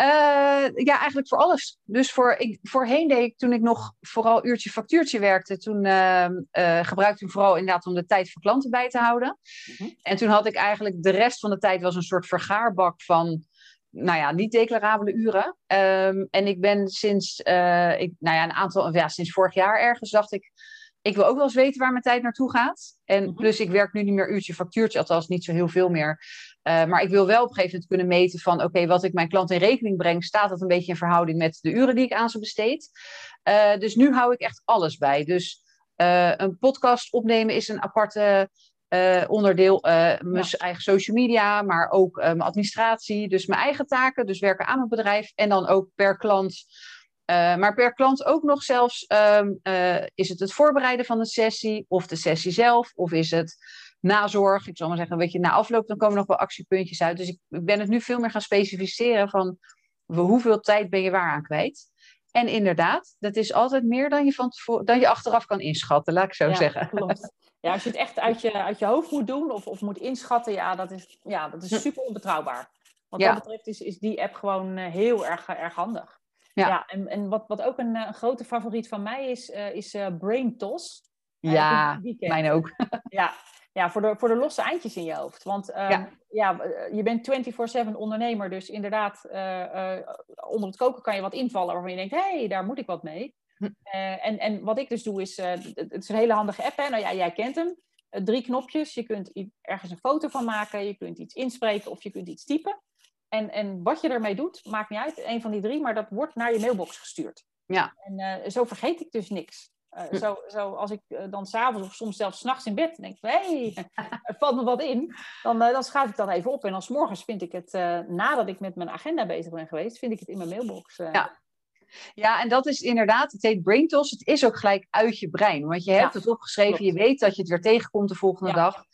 Uh, ja, eigenlijk voor alles. Dus voor, ik, voorheen deed ik, toen ik nog vooral uurtje factuurtje werkte, toen uh, uh, gebruikte ik vooral inderdaad om de tijd voor klanten bij te houden. Mhm. En toen had ik eigenlijk de rest van de tijd was een soort vergaarbak van, nou ja, niet declarabele uren. Um, en ik ben sinds, eh, ik, nou ja, een aantal, ja, sinds vorig jaar ergens dacht ik, ik wil ook wel eens weten waar mijn tijd naartoe gaat. En mhm. plus, ik werk nu niet meer uurtje factuurtje, althans niet zo heel veel meer. Uh, maar ik wil wel op een gegeven moment kunnen meten van, oké, wat ik mijn klant in rekening breng, staat dat een beetje in verhouding met de uren die ik aan ze besteed. Uh, dus nu hou ik echt alles bij. Dus uh, een podcast opnemen is een aparte onderdeel. mijn eigen social media, maar ook mijn administratie. Dus mijn eigen taken, dus werken aan het bedrijf. En dan ook per klant uh, maar per klant ook nog zelfs, um, uh, is het het voorbereiden van de sessie of de sessie zelf, of is het nazorg. Ik zal maar zeggen, weet je, na afloop dan komen nog wel actiepuntjes uit. Dus ik, ik ben het nu veel meer gaan specificeren van hoeveel tijd ben je waar aan kwijt. En inderdaad, dat is altijd meer dan je, van tevoren, dan je achteraf kan inschatten, laat ik zo ja, zeggen. Klopt. Ja, als je het echt uit je, uit je hoofd moet doen of, of moet inschatten, ja, dat is, ja, dat is hm. super onbetrouwbaar. Wat dat betreft is, is die app gewoon eh, heel erg, erg handig. Ja, ja en, en wat, wat ook een, een grote favoriet van mij is, uh, is uh, Brain Toss. Ja, mijn ook. ja, ja voor, de, voor de losse eindjes in je hoofd. Want um, ja. ja. je bent 24-7 ondernemer, dus inderdaad, uh, onder het koken kan je wat invallen waarvan je denkt, hé, hey, daar moet ik wat mee. Hm. en, en wat ik dus doe is, het is een hele handige app. Hè? Nou ja, jij kent hem. drie knopjes. Je kunt ergens een foto van maken. Je kunt iets inspreken of je kunt iets typen. En, en wat je ermee doet, maakt niet uit. Een van die drie, maar dat wordt naar je mailbox gestuurd. Ja. En zo vergeet ik dus niks. Uh, zo, zo als ik uh, dan s'avonds of soms zelfs s'nachts in bed denk, hé, hey, er valt me wat in, dan, uh, dan schrijf ik dan even op. En als morgens vind ik het, nadat ik met mijn agenda bezig ben geweest, vind ik het in mijn mailbox. Ja. ja, en dat is inderdaad, het heet brain toss, het is ook gelijk uit je brein. Want je hebt het opgeschreven, klopt. je weet dat je het weer tegenkomt de volgende ja. dag.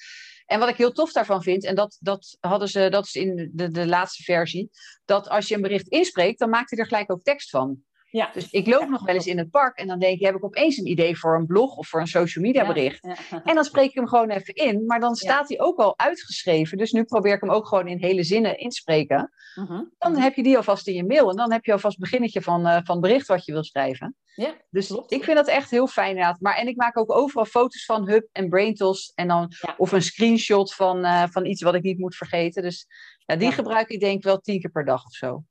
En wat ik heel tof daarvan vind, en dat, dat hadden ze, dat is in de, de laatste versie, dat als je een bericht inspreekt, dan maakt hij er gelijk ook tekst van. Ja. Dus ik loop nog wel eens in het park en dan denk ik, heb ik opeens een idee voor een blog of voor een social media bericht. Ja, en dan spreek ik hem gewoon even in, maar dan staat hij ook al uitgeschreven. Dus nu probeer ik hem ook gewoon in hele zinnen inspreken. Uh -huh. Dan heb je die alvast in je mail en dan heb je alvast het beginnetje van, uh, van het bericht wat je wil schrijven. Ja, dus klopt. ik vind dat echt heel fijn inderdaad. Maar, en ik maak ook overal foto's van Hub en Braintos en dan, of een screenshot van, uh, van iets wat ik niet moet vergeten. Dus ja, die gebruik ik denk ik wel tien keer per dag of zo.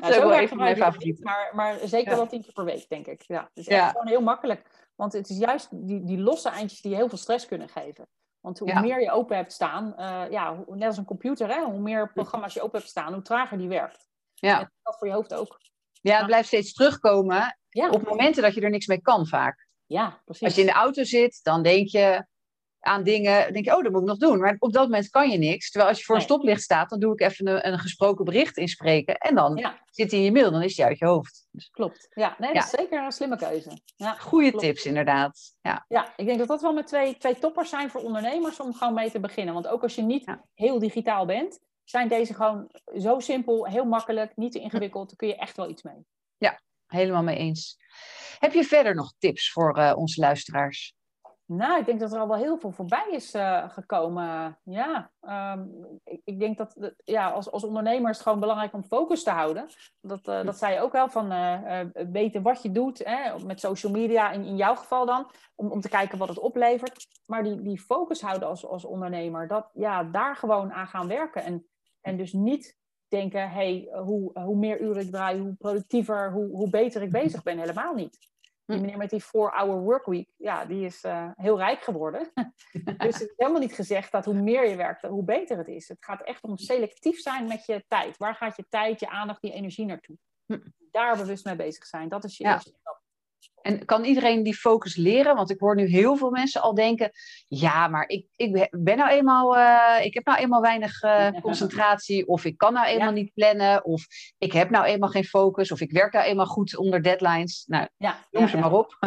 Dat is ook wel even mijn favoriet. Maar, maar zeker ja. wel tien keer per week, denk ik. Ja, het is echt gewoon heel makkelijk. Want het is juist die, die losse eindjes die heel veel stress kunnen geven. Want hoe meer je open hebt staan, uh, ja, net als een computer, hè, hoe meer programma's je open hebt staan, hoe trager die werkt. Ja. En dat voor je hoofd ook. Ja, het blijft steeds terugkomen op momenten dat je er niks mee kan vaak. Ja, precies. Als je in de auto zit, dan denk je, aan dingen, denk je, oh, dat moet ik nog doen. Maar op dat moment kan je niks. Terwijl als je voor een stoplicht staat, dan doe ik even een, een gesproken bericht inspreken. En dan ja. zit hij in je mail, dan is hij uit je hoofd. Dus, klopt. Ja, nee, dat is zeker een slimme keuze. Ja, klopt. tips, inderdaad. Ja. ja, ik denk dat dat wel met twee, twee toppers zijn voor ondernemers om gewoon mee te beginnen. Want ook als je niet heel digitaal bent, zijn deze gewoon zo simpel, heel makkelijk, niet te ingewikkeld. Daar kun je echt wel iets mee. Ja, helemaal mee eens. Heb je verder nog tips voor uh, onze luisteraars? Nou, ik denk dat er al wel heel veel voorbij is uh, gekomen. Ja, um, ik, ik, denk dat ja, als, als ondernemer is het gewoon belangrijk om focus te houden. Dat, uh, dat zei je ook wel, van weten wat je doet hè, met social media, in, in jouw geval dan, om, om te kijken wat het oplevert. Maar die, die focus houden als, als ondernemer, dat, ja, daar gewoon aan gaan werken. En, en dus niet denken, hey, hoe, hoe meer uren ik draai, hoe productiever, hoe, hoe beter ik bezig ben. Helemaal niet. Die meneer met die 4-hour workweek, ja, die is uh, heel rijk geworden. dus het is helemaal niet gezegd dat hoe meer je werkt, hoe beter het is. Het gaat echt om selectief zijn met je tijd. Waar gaat je tijd, je aandacht, je energie naartoe? Daar bewust mee bezig zijn. Dat is je ja. eerste stap. En kan iedereen die focus leren? Want ik hoor nu heel veel mensen al denken: ja, maar ik, ik ben nou eenmaal, uh, ik heb nou eenmaal weinig uh, concentratie, of ik kan nou eenmaal ja. niet plannen, of ik heb nou eenmaal geen focus, of ik werk nou eenmaal goed onder deadlines. Nou, ja, noem ze maar op.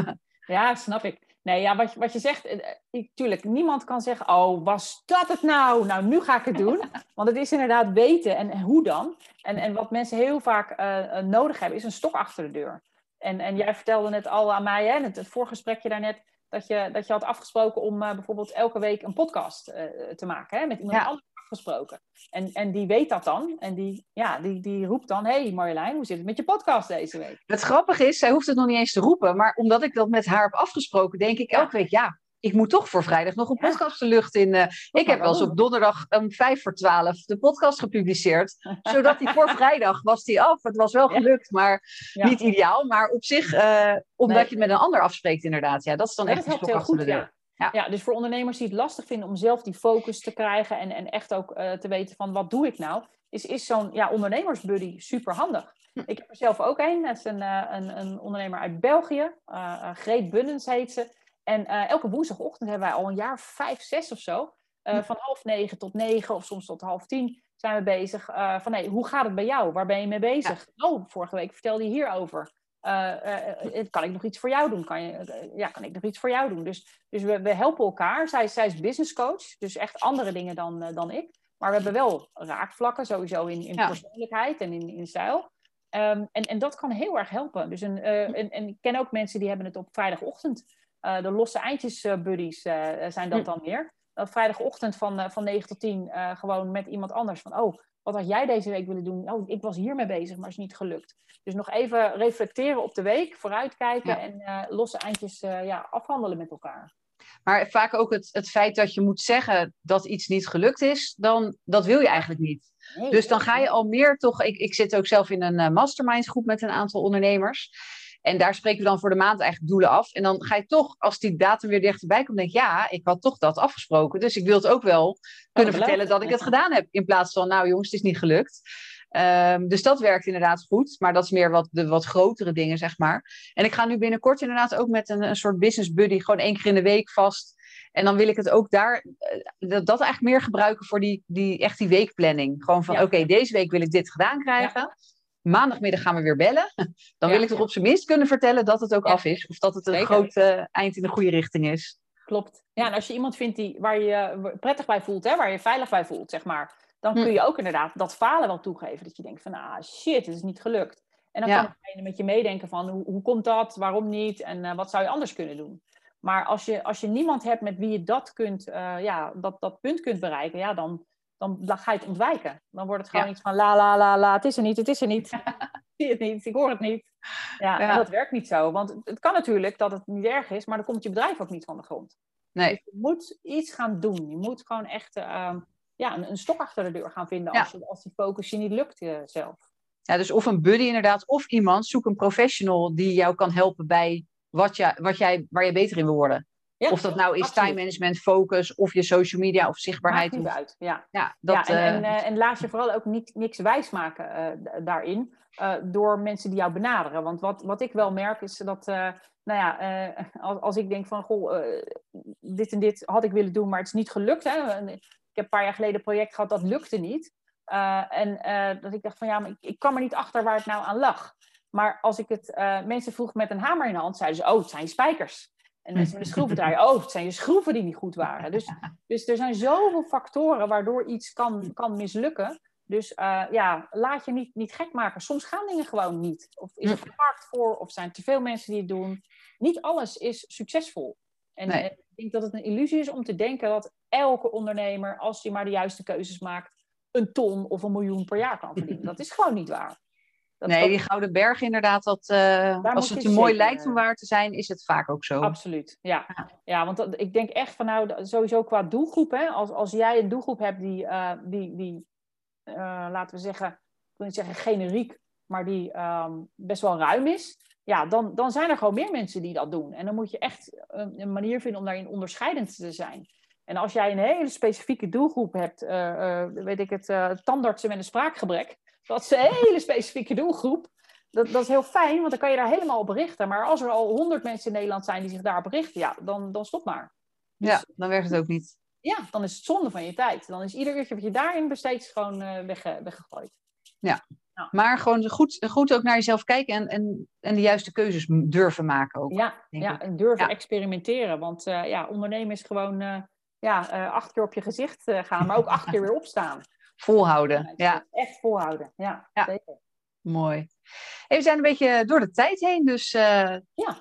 ja, snap ik. Nee, ja, wat, je, wat je zegt, ik, tuurlijk, niemand kan zeggen, oh, was dat het nou? Nou, nu ga ik het doen. Want het is inderdaad weten en hoe dan. En, en wat mensen heel vaak uh, nodig hebben, is een stok achter de deur. En, en jij vertelde net al aan mij, hè, het, het voorgesprekje daarnet, dat je, dat je had afgesproken om uh, bijvoorbeeld elke week een podcast uh, te maken, hè, met iemand ja. anders afgesproken. En, en die weet dat dan. En die, ja, die, die roept dan, hé hey Marjolein, hoe zit het met je podcast deze week? Het grappige is, zij hoeft het nog niet eens te roepen, maar omdat ik dat met haar heb afgesproken, denk ik elke week, ja, ik moet toch voor vrijdag nog een ja. podcast de lucht in. Uh, ik heb wel eens op donderdag om vijf voor twaalf de podcast gepubliceerd. zodat die voor vrijdag was die af. Het was wel gelukt, maar niet ideaal. Maar op zich, uh, omdat nee. je het met een ander afspreekt inderdaad. Ja, dat is dan echt helpt heel goed, ja. Ja. ja, dus voor ondernemers die het lastig vinden om zelf die focus te krijgen en, en echt ook uh, te weten van wat doe ik nou, is, is zo'n ja, ondernemersbuddy super handig. Hm. Ik heb er zelf ook een, dat is een, een, een ondernemer uit België, uh, Greet Bunnens heet ze. En uh, elke woensdagochtend hebben wij al een jaar vijf, zes of zo. Uh, hm. Van half negen tot negen of soms tot half tien zijn we bezig. Uh, van hey, hoe gaat het bij jou? Waar ben je mee bezig? Ja. Oh, vorige week vertelde je hierover. kan ik nog iets voor jou doen? Kan, je, ja, kan ik nog iets voor jou doen? Dus, dus we, we helpen elkaar. Zij, zij is business coach, dus echt andere dingen dan, dan ik. Maar we hebben wel raakvlakken, sowieso in, in ja. persoonlijkheid en in, in stijl. Um, en, en dat kan heel erg helpen. Dus een, en, en ik ken ook mensen die hebben het op vrijdagochtend. Uh, de losse eindjes uh, buddies uh, zijn dat dan meer. Op vrijdagochtend van, van 9 tot 10 gewoon met iemand anders. Van, oh, wat had jij deze week willen doen? Oh, ik was hiermee bezig, maar is niet gelukt. Dus nog even reflecteren op de week, vooruitkijken ja. en losse eindjes ja, afhandelen met elkaar. Maar vaak ook het, het feit dat je moet zeggen dat iets niet gelukt is, dan, dat wil je eigenlijk niet. Nee, dus dan ga je al meer toch. Ik, ik zit ook zelf in een mastermind groep met een aantal ondernemers. En daar spreken we dan voor de maand eigenlijk doelen af. En dan ga je toch, als die datum weer dichterbij komt, denk je, ja, ik had toch dat afgesproken. Dus ik wil het ook wel kunnen vertellen dat ik het gedaan heb. In plaats van, nou jongens, het is niet gelukt. Ehm, dus dat werkt inderdaad goed. Maar dat is meer wat, de wat grotere dingen, zeg maar. En ik ga nu binnenkort inderdaad ook met een, een soort business buddy, gewoon één keer in de week vast. En dan wil ik het ook daar, eh, dat, dat eigenlijk meer gebruiken voor die, die, echt die weekplanning. Gewoon van, oké, deze week wil ik dit gedaan krijgen. Maandagmiddag gaan we weer bellen. Dan wil ik toch op zijn minst kunnen vertellen dat het ook af is. Of dat het een groot uh, eind in de goede richting is. Klopt. Ja, en als je iemand vindt die, waar je je prettig bij voelt, hè, waar je veilig bij voelt, zeg maar. Dan hm. kun je ook inderdaad dat falen wel toegeven. Dat je denkt van, ah shit, het is niet gelukt. En dan kan je met je meedenken van, hoe, hoe komt dat, waarom niet en uh, wat zou je anders kunnen doen. Maar als je, als je niemand hebt met wie je dat, kunt, uh, ja, dat, dat punt kunt bereiken, ja, dan, dan, ga je het ontwijken. Dan wordt het gewoon iets van la la la la, het is er niet, het is er niet. ik zie het niet, ik hoor het niet. Ja, En dat werkt niet zo. Want het kan natuurlijk dat het niet erg is, maar dan komt je bedrijf ook niet van de grond. Nee. Dus je moet iets gaan doen. Je moet gewoon echt uh, ja, een, een, stok achter de deur gaan vinden als, je, als die focus je niet lukt uh, zelf. Ja, dus of een buddy inderdaad, of iemand, zoek een professional die jou kan helpen bij wat, je, wat jij, waar je beter in wil worden. Of dat nou is time management, focus, of je social media of zichtbaarheid. Maakt niet uit, ja. ja, dat, ja en, en, uh, en, laat je vooral ook niet, niks wijs maken uh, daarin. Uh, door mensen die jou benaderen. Want wat, wat ik wel merk is dat, nou ja, als, als ik denk van, goh, dit en dit had ik willen doen, maar het is niet gelukt. Hè? Ik heb een paar jaar geleden een project gehad, dat lukte niet. en dat ik dacht van, ja, maar ik, ik kwam er niet achter waar het nou aan lag. Maar als ik het mensen vroeg met een hamer in de hand, zeiden ze: Oh, het zijn spijkers. En mensen met een schroevendraaier: Oh, het zijn je schroeven die niet goed waren. Dus, dus er zijn zoveel factoren waardoor iets kan, kan mislukken. Dus uh, ja, laat je niet, niet gek maken. Soms gaan dingen gewoon niet. Of is er markt voor, of zijn er te veel mensen die het doen. Niet alles is succesvol. En, en ik denk dat het een illusie is om te denken dat elke ondernemer, als hij maar de juiste keuzes maakt, een ton of een miljoen per jaar kan verdienen. Dat is gewoon niet waar nee, die Gouden Berg inderdaad, dat, uh, als het een mooi lijkt om waar te zijn, is het vaak ook zo. Absoluut, ja. Ja, want dat, ik denk echt van nou, sowieso qua doelgroep, hè, als, als jij een doelgroep hebt die, uh, die, die uh, laten we zeggen, ik wil niet zeggen generiek, maar die um, best wel ruim is, ja, dan, dan zijn er gewoon meer mensen die dat doen. En dan moet je echt een, een manier vinden om daarin onderscheidend te zijn. En als jij een hele specifieke doelgroep hebt, weet ik het, tandartsen met een spraakgebrek, dat is een hele specifieke doelgroep. Dat, dat is heel fijn, want dan kan je daar helemaal op richten. Maar als er al honderd mensen in Nederland zijn die zich daarop richten, ja, dan, dan stop maar. Dus, ja, dan werkt het ook niet. Ja, dan is het zonde van je tijd. Dan is ieder uurtje wat je daarin besteedt gewoon uh, weg, weggegooid. Ja, maar gewoon goed, goed ook naar jezelf kijken en, en, en de juiste keuzes durven maken ook. Ja, ja en durven experimenteren. Want uh, ja, ondernemen is gewoon uh, ja, acht keer op je gezicht gaan, maar ook acht keer weer opstaan. Volhouden, ja. Echt volhouden, ja, ja. Zeker. Mooi. we zijn een beetje door de tijd heen, dus uh, ja.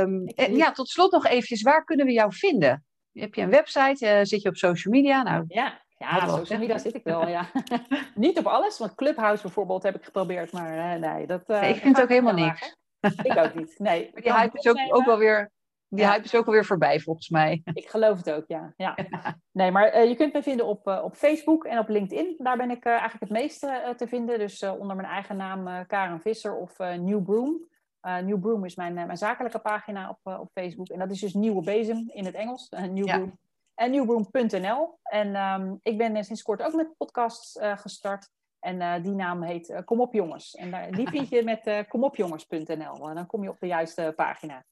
Um, ja, tot slot nog eventjes, waar kunnen we jou vinden? Heb je een website? Uh, zit je op social media? Nou, ja, ja social media zit ik wel, ja. Niet op alles, want Clubhouse bijvoorbeeld heb ik geprobeerd, maar uh, nee. Dat, nee, ik vind het ook helemaal niks. Ik ook niet, nee. Maar die hype is ook, ook wel weer die hype is ook alweer voorbij, volgens mij. Ik geloof het ook, ja. ja. Nee, maar uh, je kunt me vinden op, uh, op Facebook en op LinkedIn. Daar ben ik uh, eigenlijk het meeste te vinden. Dus onder mijn eigen naam Karen Visser of New Broom. New Broom is mijn, mijn zakelijke pagina op, op Facebook. En dat is dus Nieuwe Bezem in het Engels. New ja. Broom. En newbroom.nl. En um, ik ben sinds kort ook met podcasts gestart. En die naam heet Kom op Jongens. En daar, die vind je met komopjongens.nl. dan kom je op de juiste pagina.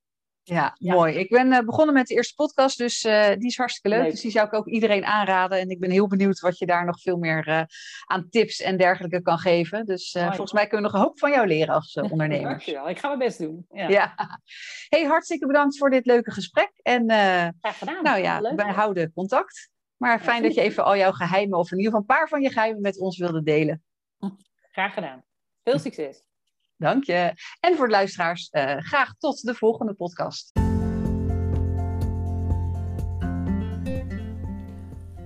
Ja, mooi. Ik ben uh, begonnen met de eerste podcast, dus uh, die is hartstikke leuk. Dus die zou ik ook iedereen aanraden. En ik ben heel benieuwd wat je daar nog veel meer uh, aan tips en dergelijke kan geven. Dus volgens mij kunnen we nog een hoop van jou leren als ondernemer. Dankjewel, ik ga mijn best doen. Ja. ja. Hey, hartstikke bedankt voor dit leuke gesprek. En Graag gedaan. Nou ja, leuk. wij houden contact. Maar fijn dat je even al jouw geheimen, of in ieder geval een paar van je geheimen met ons wilde delen. Graag gedaan. Veel succes. Dank je. En voor de luisteraars, uh, graag tot de volgende podcast.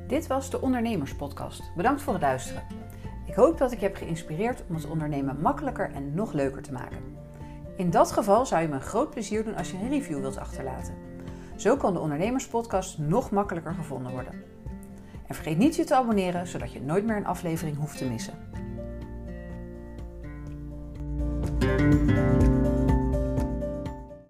Dit was de Ondernemerspodcast. Bedankt voor het luisteren. Ik hoop dat ik je heb geïnspireerd om het ondernemen makkelijker en nog leuker te maken. In dat geval zou je me een groot plezier doen als je een review wilt achterlaten. Zo kan de Ondernemerspodcast nog makkelijker gevonden worden. En vergeet niet je te abonneren, zodat je nooit meer een aflevering hoeft te missen. thank you